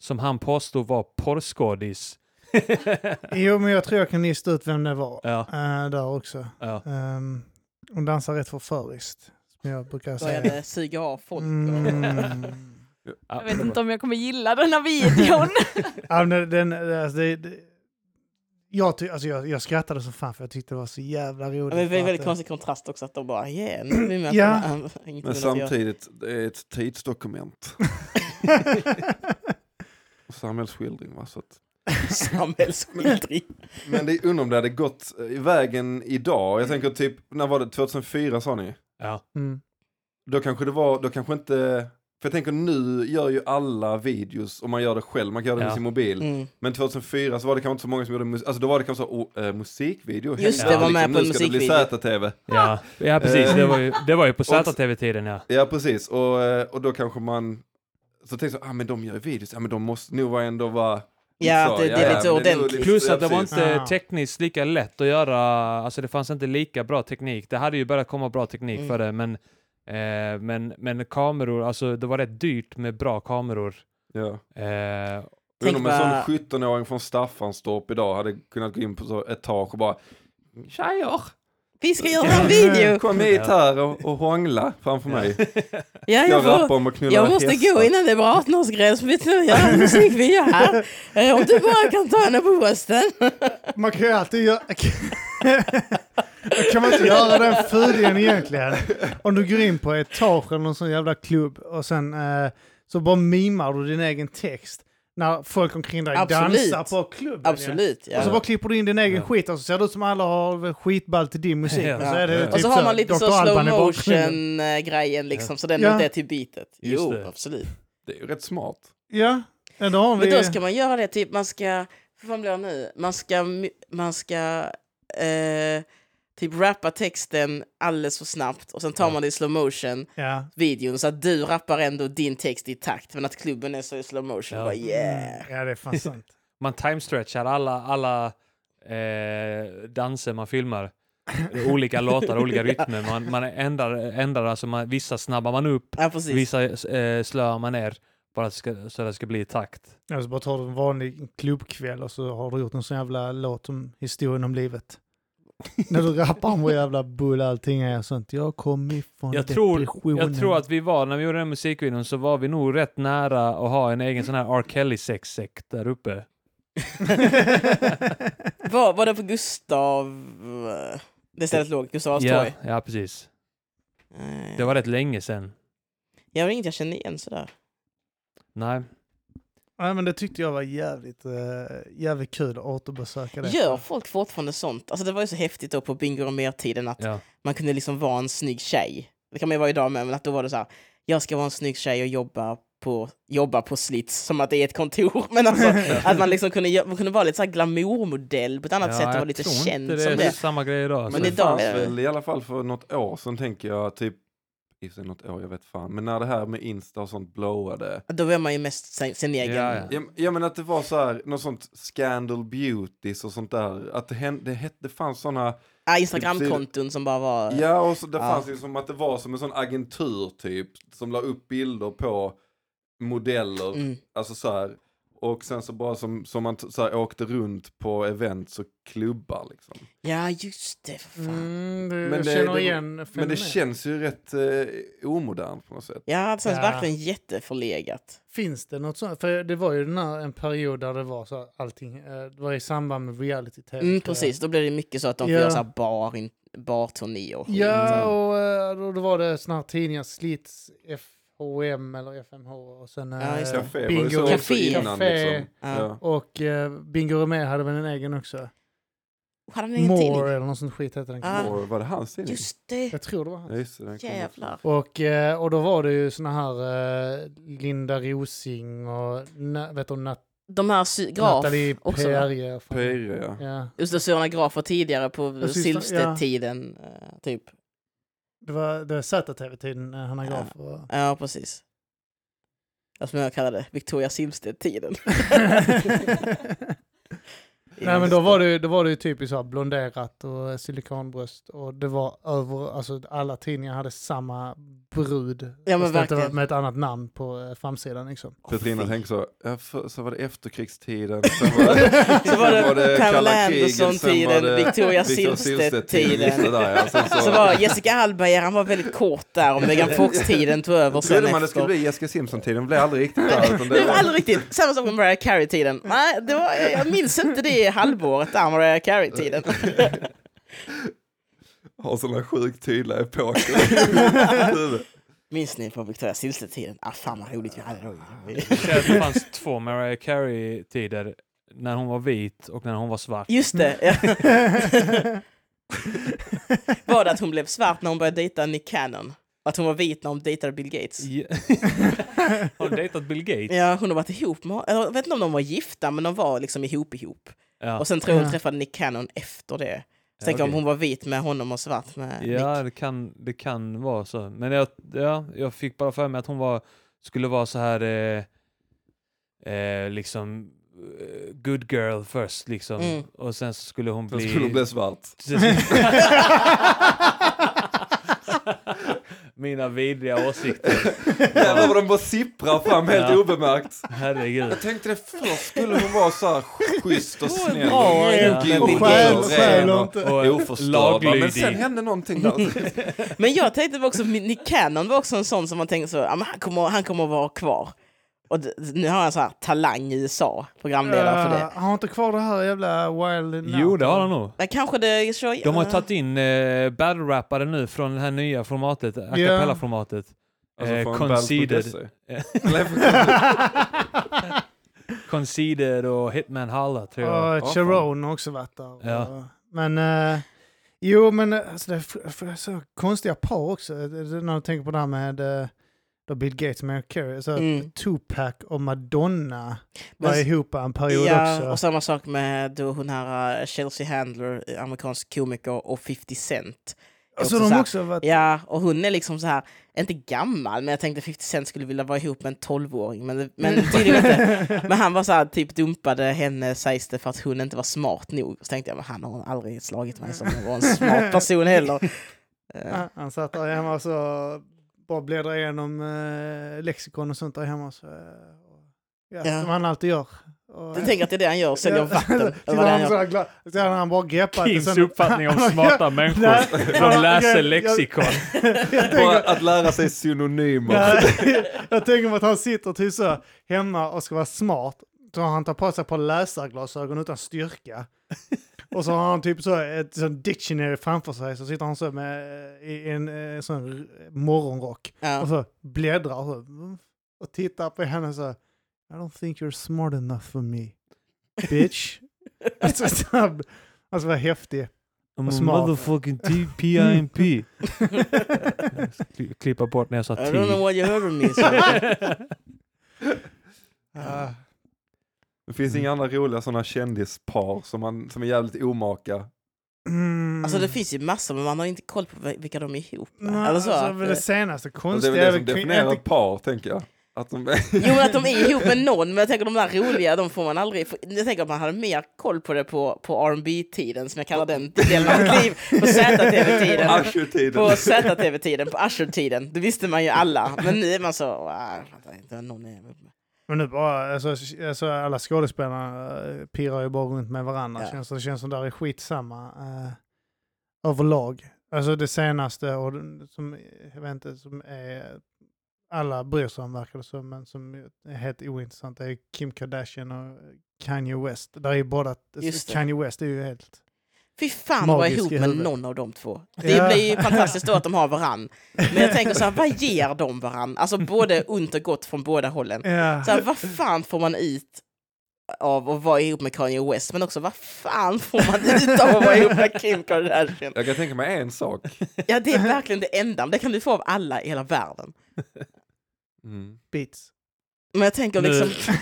som han påstod var porrskådis. Jo, men jag tror jag kan lista ut vem det var. Ja, Eh, där också. ja. Um, hon dansar rätt förföriskt, som jag brukar säga. Började suga av folk. Mm. Jag vet inte om jag kommer gilla den här videon. Ja, men den, alltså, det, det, jag, ty, alltså, jag, jag skrattade som fan för jag tyckte det var så jävla roligt. Men det är en att, väldigt eh, konstig kontrast också att de bara, yeah, nu är vi med Ja. på det här." Inget Men samtidigt, det är ett tidsdokument. Och samhällsskildring. Va? Så att, Samhällsskildring. men det undrar om det hade gått i vägen idag. Jag tänker typ, när var det? 2004 sa ni? ja. mm. Då kanske det var, då kanske inte... För jag tänker nu gör ju alla videos och man gör det själv, man kan göra det Ja. med sin mobil. Mm. Men 2004 så var det kanske inte så många som gjorde musik, alltså då var det kanske så, oh, eh, musikvideo. Just det, var med på en Nu ska det bli musikvideo. ZTV. Ja, ja precis. Det var ju, det var ju på ZTV-tiden ja. Ja precis, och, eh, och då kanske man, så tänkte jag, ah men de gör ju videos, ja men de måste nog vara ändå vara... Ja, det, det är lite så det är nog ordentligt. lite- Plus att det ja, var inte Ah. tekniskt lika lätt att göra, alltså det fanns inte lika bra teknik. Det hade ju börjat komma bra teknik Mm. för det, men, eh, men, men kameror, alltså det var rätt dyrt med bra kameror. Ja. Eh, Undrar om en bara- sån 17-åring från Staffanstorp idag hade kunnat gå in på så ett tak och bara Tjejer, Vi ska göra en video! kom hit här och, och hångla framför mig. Ja, Jag jag, får, om att knulla jag måste hästar. gå innan det blir 18-årsgräns. Vi ska göra en musikvideo här. Eh, Om du bara kan ta henne på brösten. Man kan ju alltid göra... kan man inte göra den fulingen egentligen? Om du går in på etage eller någon sån jävla klubb och sen eh, så bara mimar du din egen text när folk omkring dig Absolut. dansar på klubben. Absolut. Ja. Och så bara klipper du in din egen Ja. skit och så ser det ut som alla har skitball till din musik. Ja. Och så, är det Ja. typ och så har man lite så Dr. slow Alban i bakgrunden. motion eh, grejen liksom, så den Ja. inte är till beatet. Just Jo, det. absolut. Det är ju rätt smart. Ja. Men då ska man göra det, typ man ska, vad fan blir det nu? Man ska, man ska eh, typ rappa texten alldeles för snabbt och sen tar Ja. man det i slow motion Ja. videon så att du rappar ändå din text i takt men att klubben är så i slow motion. Ja. Bara, yeah. Mm, ja, det är fan sant. Man timestretchar alla, alla eh, danser man filmar. olika låtar, olika rytmer. Man, man ändrar, ändrar alltså man, vissa snabbar man upp, Ja, vissa eh, slöar man ner. Bara ska, så att det ska bli i takt. Ja, så bara tar du en vanlig klubbkväll och så har du gjort en sån jävla låt om historien om livet. När du rappar om hur jävla bull allting är och sånt. Jag kom ifrån Jag tror, depressionen. jag tror att vi var, när vi gjorde den musikvideon, så var vi nog rätt nära att ha en egen sån här R. Kelly-sexsekt där uppe. Var, var det på Gustav... eh, Det stället låg, Gustav Ja, torg? ja, precis. Eh, Det var rätt länge sedan. Jag har inget jag känner igen sådär. Nej. Nej, men det tyckte jag var jävligt, uh, jävligt kul att återbesöka det. Gör folk fortfarande sånt? Alltså det var ju så häftigt då på Bingo och mer-tiden att Ja. man kunde liksom vara en snygg tjej. Det kan man ju vara idag med, men att då var det så här, jag ska vara en snygg tjej och jobba på, jobba på Slits, som att det är ett kontor. Men alltså, att man liksom kunde, man kunde vara lite så här glamourmodell på ett annat ja, sätt och vara lite känd det som är det. samma grej idag. Men så. det idag fanns är det- väl i alla fall för något år sedan tänker jag, typ, i sig något år, jag vet fan, men när det här med Insta och sånt blowade. Då är man ju mest sin, sin egen. Ja, ja. Ja, ja men att det var så här, något sånt scandal beauties och sånt där, att det, hände, det, hette, det fanns såna, Ah, Instagramkonton som bara var... ja och så, det Ja. fanns ju som att det var som en sån agentur typ, som la upp bilder på modeller, Mm. alltså så här. Och sen så bara som, som man så här, åkte runt på events och klubbar liksom. Ja, just det, för fan. Mm, det, Men det- känner det- igen Men det känns ju rätt eh, omodernt på något sätt. Ja, det känns Ja. verkligen jätteförlegat. Finns det något sånt? För det var ju den här, en period där det var så allting, eh, det var i samband med reality-tv. Mm, precis, då blir det mycket så att de får Ja. göra så här bar, in, barturnéer och. Ja, och eh, då, då var det såna här tidningar, Slits, FHM eller FMH och sen Ja, det. Café var Bingo, också Café. innan Café. liksom. Ja. Ja. och eh, Bingo Rimér hade väl en egen också. Hade de ingen tidning? More eller något sånt skit hette den. Ah. Och var det hans tidning? Just det, Jag tror det var han. Ja, jävlar. Och, eh, och då var det ju såna här eh, Linda Rosing och na, vet du, Nat De här Graf Natalie också. Perje. Pyre, ja. Ja, Just det, Sören Graf var tidigare på Silvstedt-tiden. eh, Typ. Det var, det var ZTV-tiden när han har Ja. graf. och- Ja, precis. Jag som jag kallade det, Victoria Silvstedt-tiden. Nej men då var det, ju- då var det ju typiskt så här blonderat och silikonbröst och det var över, alltså alla tidningar hade samma brud. Ja, men det verkligen. var med ett annat namn på eh, framsidan liksom. Petrina tänkte så, ja, för, så var det efterkrigstiden, sen var det, Så var det Pamela kalla kriget, sen var Anderson-tiden, det Victoria Victor Silvstedt-tiden. så, Så var Jessica Alba, han var väldigt kort där och Megan Fox-tiden tog över sen trodde man det efter. skulle bli Jessica Simpson-tiden, blev aldrig riktigt där. Det det var var, aldrig riktigt samma sak med Mariah Carey-tiden. Nej, det var, jag minns inte det halvåret där, Mariah Carey-tiden. har sådana sjukt tydliga epoker. Minns ni på Victoria Silvstedt-tiden? Ah, fan vad roligt vi hade då. det fanns två Mariah Carey-tider. När hon var vit och när hon var svart. Just det. Ja. var det att hon blev svart när hon började dejta Nick Cannon? Att hon var vit när hon dejtade Bill Gates? Har du dejtat Bill Gates? Ja, hon har varit ihop med eller Jag vet inte om de var gifta, men de var liksom ihop ihop. Ja. Och sen tror jag hon Ja. träffade Nick Cannon efter det. Så Ja, tänker jag om hon var vit med honom och svart med Ja, Nick. det kan, det kan vara så. Men jag, ja, jag fick bara för mig att hon var, skulle vara så här eh, eh, liksom eh, good girl först liksom. Mm. Och sen så skulle hon Sen bli... skulle hon bli svart. Mina vidriga åsikter. Jävlar vad de bara sipprar fram helt Ja. obemärkt. Herregud. Jag tänkte det först skulle hon vara så här schysst och snäll bra, och ja. Och ren stjäl och. Och oförstörbar. Men sen hände någonting där. Men jag tänkte också, Nick Cannon var också en sån som man tänkte så, han, kommer, han kommer att vara kvar. Och nu har han så här talang i USA, programledare för det. Uh, har inte kvar det här jävla Wild Now? Jo, det har han nog. Men kanske det så, De har tagit in eh, battle-rappare nu från det här nya formatet, a cappella-formatet. Alltså Eh, conceded. Conceded och Hitman Halla tror jag. Och Ja, Sharon har också varit där. Ja. Men eh, jo, men eh, alltså, det är så konstiga par också. Eh, När du tänker på det här med eh, då Bill Gates och Mary Carey. Så Mm. Tupac och Madonna var Men- ihop en period Ja, också. och samma sak med då hon här uh, Chelsea Handler, eh, amerikansk komiker, och 50 Cent. Alltså också de här- också varit... Ja, och hon är liksom så här, inte gammal, men jag tänkte 50 Cent skulle vilja vara ihop med en 12-åring. Men, men tydligen inte. Men han var så här, typ dumpade henne, sägs det, för att hon inte var smart nog. Så tänkte jag, men han har aldrig slagit mig som en smart person heller. Eh, Ja, Han satt där hemma och så bara bläddrade igenom eh, lexikon och sånt där hemma. Så, eh, och, ja, Ja. Som han alltid gör. Och, Jag tänker att det är det han gör, säljer vatten. Vad det han han, bara greppat. Kings sen- uppfattning om smarta människor. De läser lexikon. Att lära sig synonymer. Jag tänker mig att han sitter typ så hemma och ska vara smart. Så han tar på sig par läsarglasögon utan styrka. Och så har han typ så ett sån dictionary framför sig. Så sitter han så med eh, i en eh, sån morgonrock. Och Ja. så bläddrar och, så, och tittar på henne så. I don't think you're smart enough for me. Bitch. alltså, så alltså vad häftig. I'm a motherfucking TPIMP. Klippa bort när jag sa I don't know T. what you heard of me. So. Ah. Det finns inga andra roliga sådana kändispar som, man, som är jävligt omaka. Mm. Alltså det finns ju massor, men man har inte koll på vilka de är ihop med. Nej, Eller så. alltså, att, det senaste Och det är konstiga väl det som definierar ett par, tänker jag. Att de är... Jo, men att de är ihop med någon, men jag tänker de där roliga, de får man aldrig... Jag tänker att man hade mer koll på det på, på rb tiden som jag kallar den delen av mitt liv, på ZTV-tiden. På ZTV-tiden, på Usher-tiden. Det visste man ju alla. Men nu är man så... Fattar inte någon är. Men nu bara, alltså, alltså alla skådespelare uh, pirrar ju bara runt med varandra. Ja. Känns, det känns som det är skitsamma uh, överlag. Alltså det senaste och som, jag vet inte, som är alla bryr sig om verkar det som, men som är helt ointressant är Kim Kardashian och Kanye West. Där är ju båda, det. Kanye West är ju helt... Fy fan att vara ihop med någon av de två. Det Ja. blir ju fantastiskt då att de har varann. Men jag tänker så här, vad ger de varann? Alltså både ont och gott från båda hållen. Ja. Så här, vad fan får man ut av att vara ihop med Kanye West? Men också vad fan får man ut av att vara ihop med Kim Kardashian? Jag kan tänka mig en sak. Ja, det är verkligen det enda. Det kan du få av alla i hela världen. Mm. Beats. Men jag tänker liksom...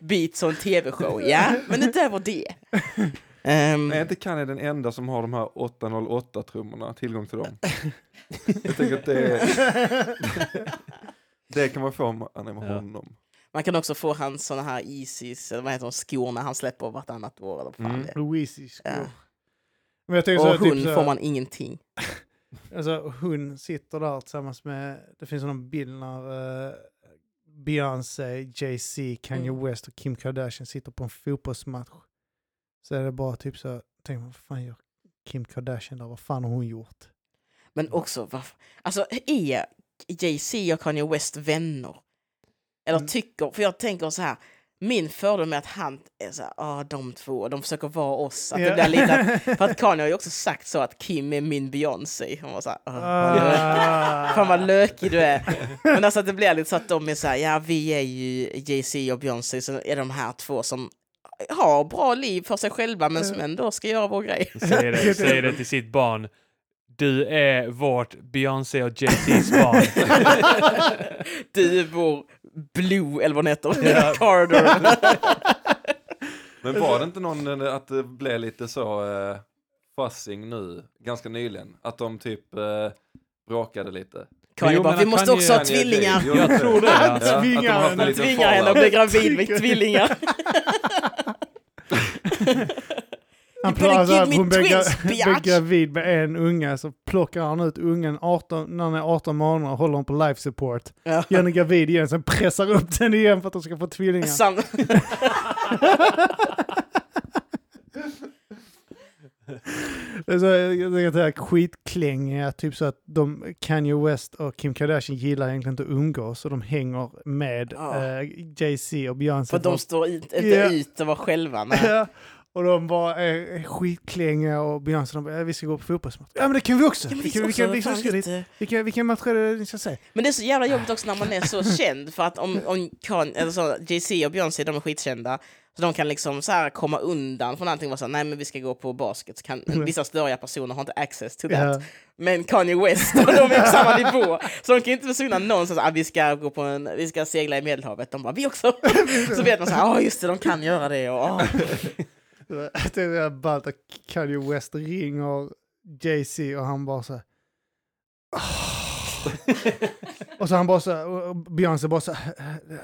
Beats och en tv-show, ja. Men det där var det. Ehm, Är inte Kanye den enda som har de här 808-trummorna, tillgång till dem? Jag tänker att det, är, det kan man få om man är med Ja. honom. man kan också få hans såna här Yeezys, eller vad heter de, skorna han släpper vartannat år. Eller vad fan Mm. det är. Louise skor. Ja. Men jag tänker så, Och här, typ hon så här- får man ingenting. Alltså hon sitter där tillsammans med, det finns någon bild när uh, Beyoncé, Jay-Z, Kanye Mm. West och Kim Kardashian sitter på en fotbollsmatch. Så är det bara typ så, tänk vad fan gör Kim Kardashian där, vad fan har hon gjort? Men också, varför? Alltså är Jay-Z och Kanye West vänner? Eller Mm. tycker, för jag tänker så här, min fördom är att han är så här, ah, de två, de försöker vara oss. Att det Ja. blir lite, att- för att Kanye har ju också sagt så att Kim är min Beyoncé. Han var så här, ah, Ah. Fan vad lökig du är. Men alltså att det blir lite så att de är så här, ja vi är ju Jay-Z och Beyoncé, så är de här två som har bra liv för sig själva men som ändå ska göra vår grej. Säger det, säger det till sitt barn. Du är vårt Beyoncé och Jay-Z's barn. Du är vår Blue, eller vad den heter, Ja. Carter. Men var det inte någon eh, att det blev lite så uh, fussing nu, ganska nyligen? Att de typ uh, bråkade lite? Kanye Jo, bara, men vi han måste kan också ha tvillingar. Jag tror det. Ja, att de Tvingar henne, liten Tvingar henne att bli gravid med tvillingar. Han pratar att hon blir, gravid med en unge så plockar han ut ungen 18, när han är 18 månader och håller hon på life support. Ja. Gör henne gravid igen, sen pressar upp den igen för att de ska få tvillingar. Sam- så, jag tänker att det här skitklängiga, typ så att de, Kanye West och Kim Kardashian gillar egentligen inte att umgås och de hänger med Ja. eh, Jay-Z och Beyoncé. För de står inte Ja. ut och var själva. Nej. Och de bara är, är skitklänga och Beyoncé de bara, "Ja, vi ska gå på fotbollsmatch. Ja men det kan vi också! Ja, men vi, vi kan, vi, ska kan, vi, också, kan, fan, ska dit. lite- Vilka, vilka matcher är det ni ska se? Men det är så jävla jobbigt också när man är så känd, för att om, om kan, Jay-Z och Beyoncé de är skitkända, så de kan liksom så här komma undan från allting och säga nej men vi ska gå på basket. Kan, vissa störiga personer har inte access to that. Ja. Men Kanye West, och de är på samma nivå. Så de kan inte försvinna någonstans, ah, vi ska gå på en, vi ska segla i Medelhavet. De bara, vi också. så vet man så här, ja just det, de kan göra det. Och, ah. Det är ballt att Kanye West ringer Jay-Z och han bara så här, "Ah." Och så han bara så här, Beyoncé bara så här,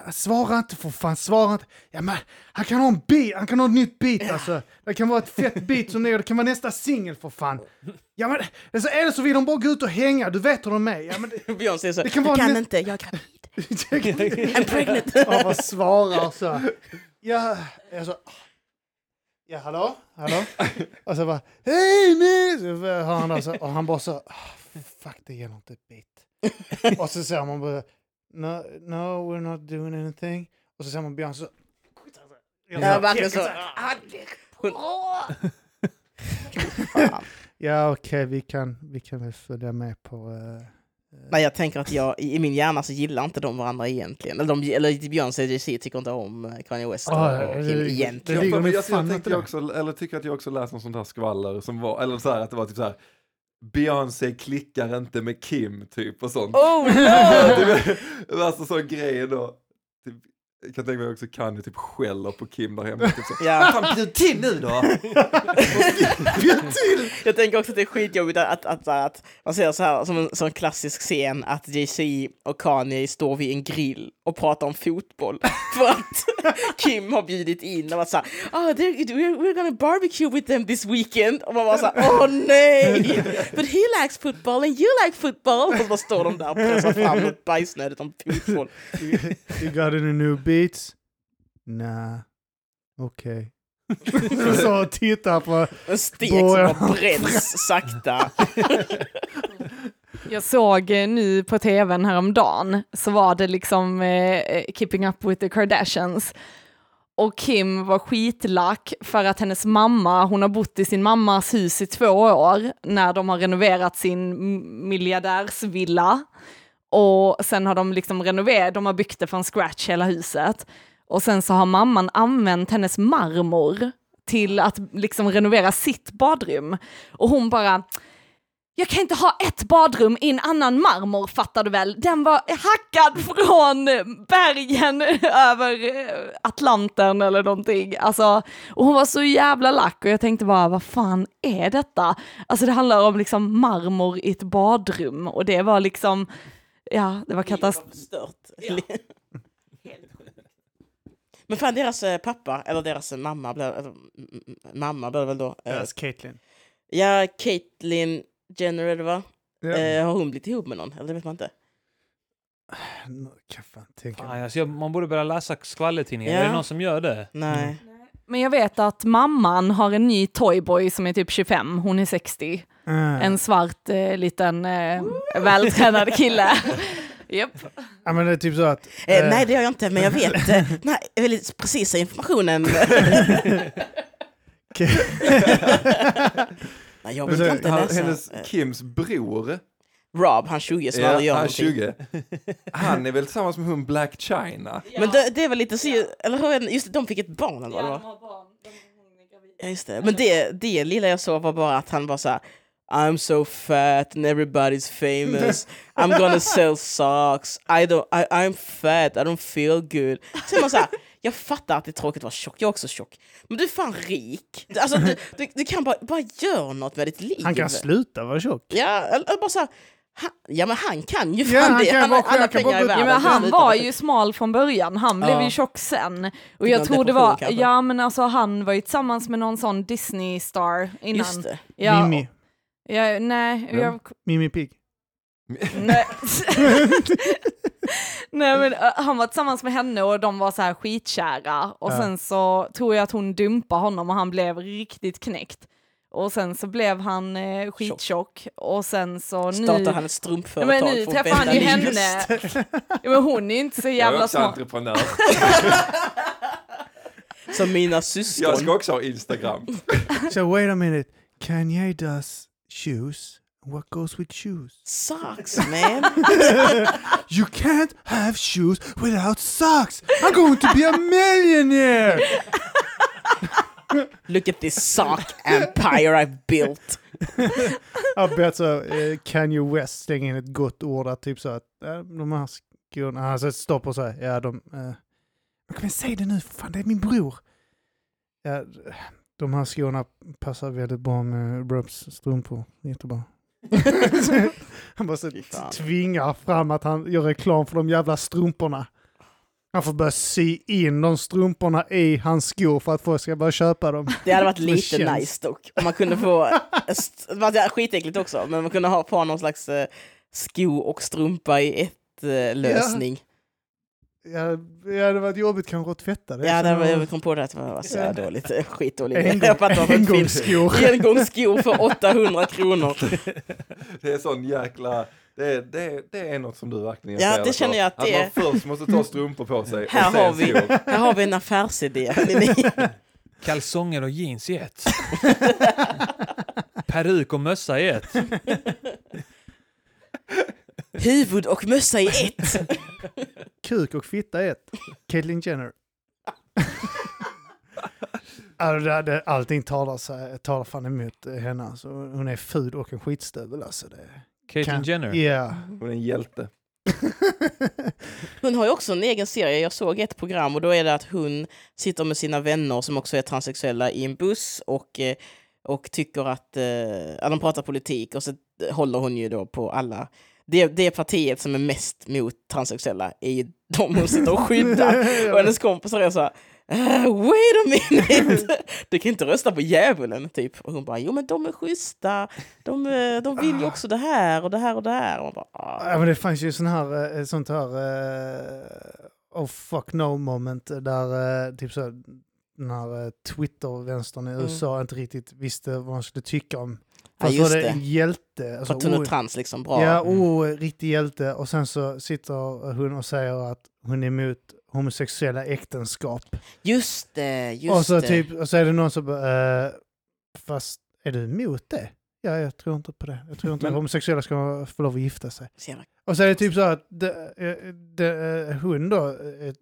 "Eh, svara inte för fan, svara inte. Ja men han kan ha en beat, han kan ha ett nytt beat alltså. Det kan vara ett fett beat som det det kan vara nästa singel för fan. Ja men alltså, det så vill de bara gå ut och hänga, du vet hur de är. Ja, men Beyoncé är så, Det kan jag vara kan inte, jag är gravid. I'm pregnant. Han bara svarar så. Ja, jag så. Ja, hallå? Hallå? Och så bara, hej miss! Han där så, och han bara så, "Ah, fuck det gäller inte ett bit. och så säger man bara, no, no we're not doing anything. Och så säger man Björn så, Ja, verkligen så. Ah, ja okej vi kan, vi kan väl följa med på... eh, Nej, jag tänker att jag, i min hjärna så gillar inte de varandra egentligen. Eller, de, eller Beyoncé och Jay-Z tycker inte om eh, Kanye West och, Ah, och det- Kim det- egentligen. det men nog jag, jag, där. också, eller tycker att jag också läst något sånt här skvaller som var, eller så här att det var typ så här Beyoncé klickar inte med Kim typ och sånt. Oh no! det var alltså sån grej då. Typ, jag kan tänka mig också Kanye typ skäller på Kim där hemma. Typ så. Ja. Fan bjud till nu då! Jag tänker också att det är skitjobbigt att, att, att, att man ser så här som en sån klassisk scen att Jay-Z och Kanye står vid en grill och pratar om fotboll för att Kim har bjudit in och varit såhär oh, they're- we're, gonna barbecue with them this weekend och man var såhär åh nej but he likes football and you like football och så står de där och pressar fram något bajsnödigt om fotboll. You got any new beats? Nah. Okej. så tittar på... En stek som bara bränns sakta. Jag såg eh, nu på tvn häromdagen så var det liksom eh, eh, Keeping Up With The Kardashians. Och Kim var skitlack för att hennes mamma, hon har bott i sin mammas hus i två år när de har renoverat sin miljardärsvilla. Och sen har de liksom renoverat, de har byggt det från scratch hela huset. Och sen så har mamman använt hennes marmor till att liksom renovera sitt badrum. Och hon bara, jag kan inte ha ett badrum i en annan marmor, fattar du väl? Den var hackad från bergen över eh, Atlanten eller någonting. Alltså, och hon var så jävla lack och jag tänkte bara, vad fan är detta? Alltså det handlar om liksom marmor i ett badrum och det var liksom, ja, det var katastrof. Stört. Men fan deras eh, pappa, eller deras mamma, blev, eller, mm, mamma blev väl då. eh, Deras Caitlyn. Ja, Caitlyn Jenner är det va? Ja. Eh, har hon blivit ihop med någon? Eller det vet man inte. Kan fan tänka alltså, jag- man borde börja läsa skvallertidningar. Ja. Är det någon som gör det? Nej. Men jag vet att mamman har en ny toyboy som är typ 25, hon är 60. Ah. En svart eh, liten eh, vältränad kille. Japp. Ja men det är typ så att... Eh, eh, nej, det gör jag inte, men jag vet nej, väldigt precisa informationen. nej, jag så- inte Han, läsa. hennes Eh, Kims bror, Rob, han 20 som aldrig gör han någonting. 20, han är väl tillsammans med hon Black China. Men det, det är väl lite så, eller hur, just det, de fick ett barn eller vad det var? Ja, just det. Men det, det lilla jag såg var bara att han var så här I'm so fat and everybody's famous. I'm gonna sell socks. I don't, I, I'm fat, I don't feel good. Så man så här, jag fattar att det är tråkigt att vara tjock, jag är också tjock. Men du är fan rik. Alltså, du, du, du kan bara, bara göra något med ditt liv. Han kan sluta vara tjock. Ja, eller, bara så här, han, ja men han kan ju fan Ja, han det. kan Han, bara- har alla bara pengar i gå- Ja, världen. men han var ju smal från början, han blev Ja. ju tjock sen. Och jag tror det var, kanske? ja men alltså han var ju tillsammans med någon sån Disney-star innan. Just det. Ja, Mimi. Ja, nej, jag, Mimi Pigg. nej. nej men han var tillsammans med henne och de var så här skitkära. Och Ja. sen så tror jag att hon dumpade honom och han blev riktigt knäckt. Och sen så blev han eh, skittjock och sen så nu... Startar han ett Ja, strumpföretag men nu träffar han ju henne. Ja, men hon är ju inte så Jag är jävla också smart. entreprenör. som mina syskon. Jag ska också ha Instagram. So wait a minute, Kanye does shoes. What goes with shoes? Socks man. You can't have shoes without socks. I'm going to be a millionaire. Look at this sock empire I've built. Jag bet så eh, Kanye West slänga in ett gott ord där, typ så att eh, de här skorna, han sätter stopp och säger ja de, eh, men kan vi säga det nu, fan det är min bror. Ja, de här skorna passar väldigt bra med Robs strumpor, jättebra. han fan. tvingar fram att han gör reklam för de jävla strumporna. Han får börja sy in de strumporna i hans skor för att folk ska börja köpa dem. Det hade varit lite känns- nice dock. Om man kunde få, det var skitäckligt också, men man kunde ha på någon slags eh, sko och strumpa i ett eh, lösning. Ja, det hade varit jobbigt kanske att tvätta det. Ja, det var, jag kom på det att det var så här dåligt, eh, skitdåligt. Engångsskor. engångsskor för 800 kronor. Det är sån jäkla... Det är, det, det är något som du verkligen Ja, det känner jag att det Att man först måste ta strumpor på sig Här och sen har vi- skor. Här har vi en affärsidé. Kalsonger och jeans i ett. Peruk och mössa i ett. Huvud och mössa i ett. Kuk och fitta är ett. Caitlyn Jenner. Alltså, det- Allting talar, sig, talar fan emot henne. Alltså, hon är ful och en skitstövel. Alltså, det. Caitlyn Kan- Jenner. Ja. Hon är en hjälte. Hon har ju också en egen serie. Jag såg ett program och då är det att hon sitter med sina vänner som också är transsexuella i en buss och, eh, och tycker att, eh, ja, de pratar politik och så håller hon ju då på alla. Det, det partiet som är mest mot transsexuella är ju de hon sitter och skyddar. Och hennes kompisar är så här, "Ah, wait a minute, du kan inte rösta på djävulen typ. Och hon bara, jo men de är schyssta, de, eh, de vill ju också det här och det här och det här. Och man bara, Ja, ah. men det fanns ju sån här, eh, sånt här uh, oh fuck no moment där eh, typ så när uh, Twitter-vänstern i Mm. USA inte riktigt visste vad man skulle tycka om. Ja, Fast just var det det. hjälte. Alltså, är oh, trans liksom, bra. Ja, oh, riktig hjälte. Och sen så sitter hon och säger att hon är emot homosexuella äktenskap. Just det, just och så det. typ, och så är det någon som bara, eh, fast är du emot det? Ja, jag tror inte på det. Jag tror inte Men- att homosexuella ska få lov att gifta sig. Så jävla- Och så är det typ så att det, eh, det, eh, hon då eh,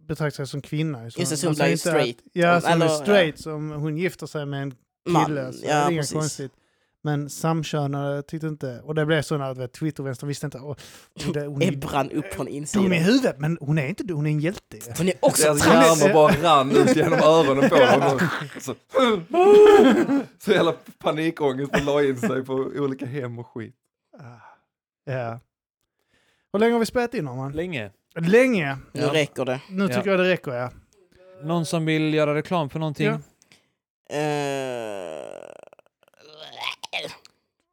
betraktar sig som kvinna. Just det, man hon blir straight. Att, ja, Om- som är eller, straight. Som hon gifter sig med en Man, kille. Så ja, det är inget konstigt. Men samkönade tyckte inte, och det blev så när Twitter-vänstern visste inte. Och, det, hon, är, Ebran upp från dum i insidan. huvudet, men hon är inte det, hon är en hjälte. Hon är också Deras trans. hjärnor bara rann ut genom öronen på och Så, så jävla panikångest och la in sig på olika hem och skit. Ah, Ja. Hur länge har vi spelat in man? Länge. Länge. Nu Ja. räcker det. Nu Ja. tycker jag det räcker ja. Någon som vill göra reklam för någonting? Ja. Eh,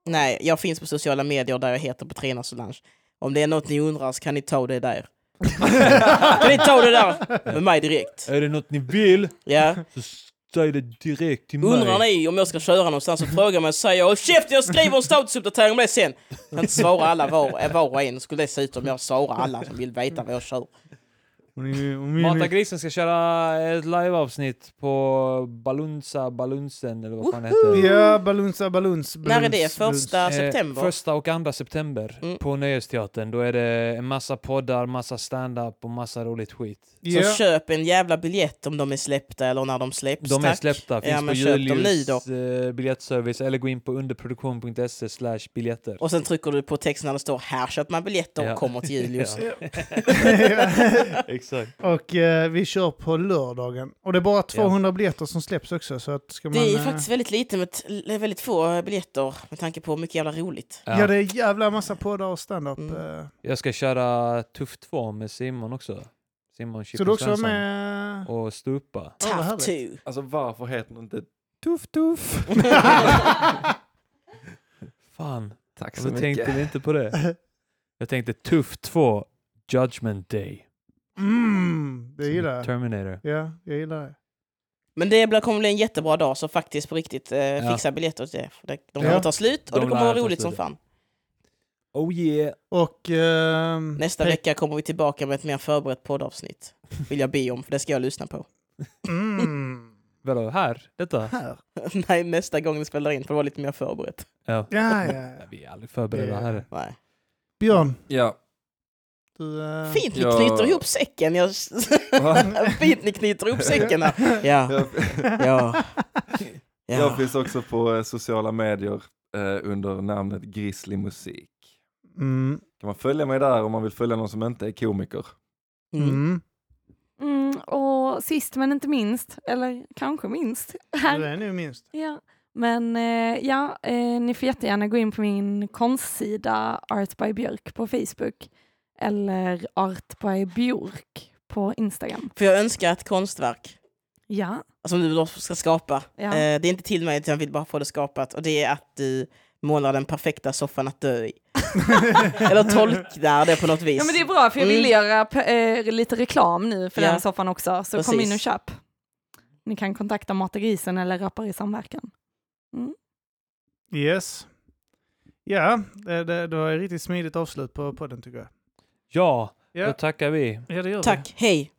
Nej, jag finns på sociala medier där jag heter Petrina Solange. Om det är något ni undrar så kan ni ta det där. kan ni ta det där med mig direkt? Är det något ni vill Ja. så säg det direkt till Undrar mig. ni om jag ska köra någonstans så frågar mig och säger Håll käften jag skriver en statusuppdatering om det sen. Jag kan inte svara alla var, var och en. Skulle det se ut om jag svarar alla som vill veta vad jag kör. Hon är, hon är, Mata grisen ska köra ett liveavsnitt på Balunsa Balunsen eller vad fan det heter. Ja, Balunsa Baluns. När är det? Första september? Eh, första och andra september Mm. på Nöjesteatern. Då är det en massa poddar, massa stand-up och massa roligt skit. Så Ja. köp en jävla biljett om de är släppta eller när de släpps. De är tack. släppta, finns Ja, på Julius då. eh, biljettservice eller gå in på underproduktion.se slash biljetter. Och sen trycker du på texten när det står här köper man biljetter Ja. och kommer till Julius. Exakt. Och eh, vi kör på lördagen. Och det är bara 200 biljetter som släpps också. Så att ska man, Det är eh, faktiskt väldigt lite med t- det är väldigt få biljetter med tanke på hur mycket jävla roligt. Ja, det är jävla massa poddar och stand-up. Mm. eh. Jag ska köra Tuff 2 med Simon också. Simon Så Chippen du också Svensson. med? Och Stupa. Ja, Tough härligt. two. Alltså varför heter den inte Tuff Tuff? Fan, Tack så mycket. tänkte ni inte på det? Jag tänkte Tuff 2 Judgment Day. Mm, det Som gillar jag. Terminator. Ja, jag gillar det. Men det kommer bli en jättebra dag så faktiskt på riktigt eh, Ja. fixa biljetter till det. De Ja. kommer ta slut och De det kommer vara roligt som fan. Oh yeah! Och... ehm, Nästa vecka kommer vi tillbaka med ett mer förberett poddavsnitt. Vill jag be om, för det ska jag lyssna på. Mm. Vadå, här? Detta? Här. Nej, nästa gång vi spelar in för det var lite mer förberett. Ja. Ja, ja, Ja, ja. Vi är aldrig förberedda här. Nej. Björn, Ja. Du... eh, Fint ni Ja. knyter ihop säcken. Jag... Fint ni knyter ihop säcken här. Ja, Jag, ja. jag ja. finns också på eh, sociala medier eh, under namnet Grizzly Musik. Mm. Kan man följa mig där om man vill följa någon som inte är komiker? Mm. Mm. Mm, och sist men inte minst, eller kanske minst, här Du är nu minst. Ja, men eh, ja, eh, ni får jättegärna gå in på min konstsida Art by Björk på Facebook eller Art by Björk på Instagram. För jag önskar ett konstverk Ja, som du då ska skapa. Ja. Eh, det är inte till mig, utan jag vill bara få det skapat. Och det är att du målar den perfekta soffan att dö i. Eller tolkar det på något vis. ja men det är bra för jag Mm. vill göra pe- eh, lite reklam nu för Ja. den soffan också, så kom Precis. in och köp. Ni kan kontakta Mata Grisen eller Rappar i samverkan. Yes. Ja, det, det, det var ett riktigt smidigt avslut på podden tycker jag. Ja, Ja, då tackar vi. ja det gör vi. Tack, hej!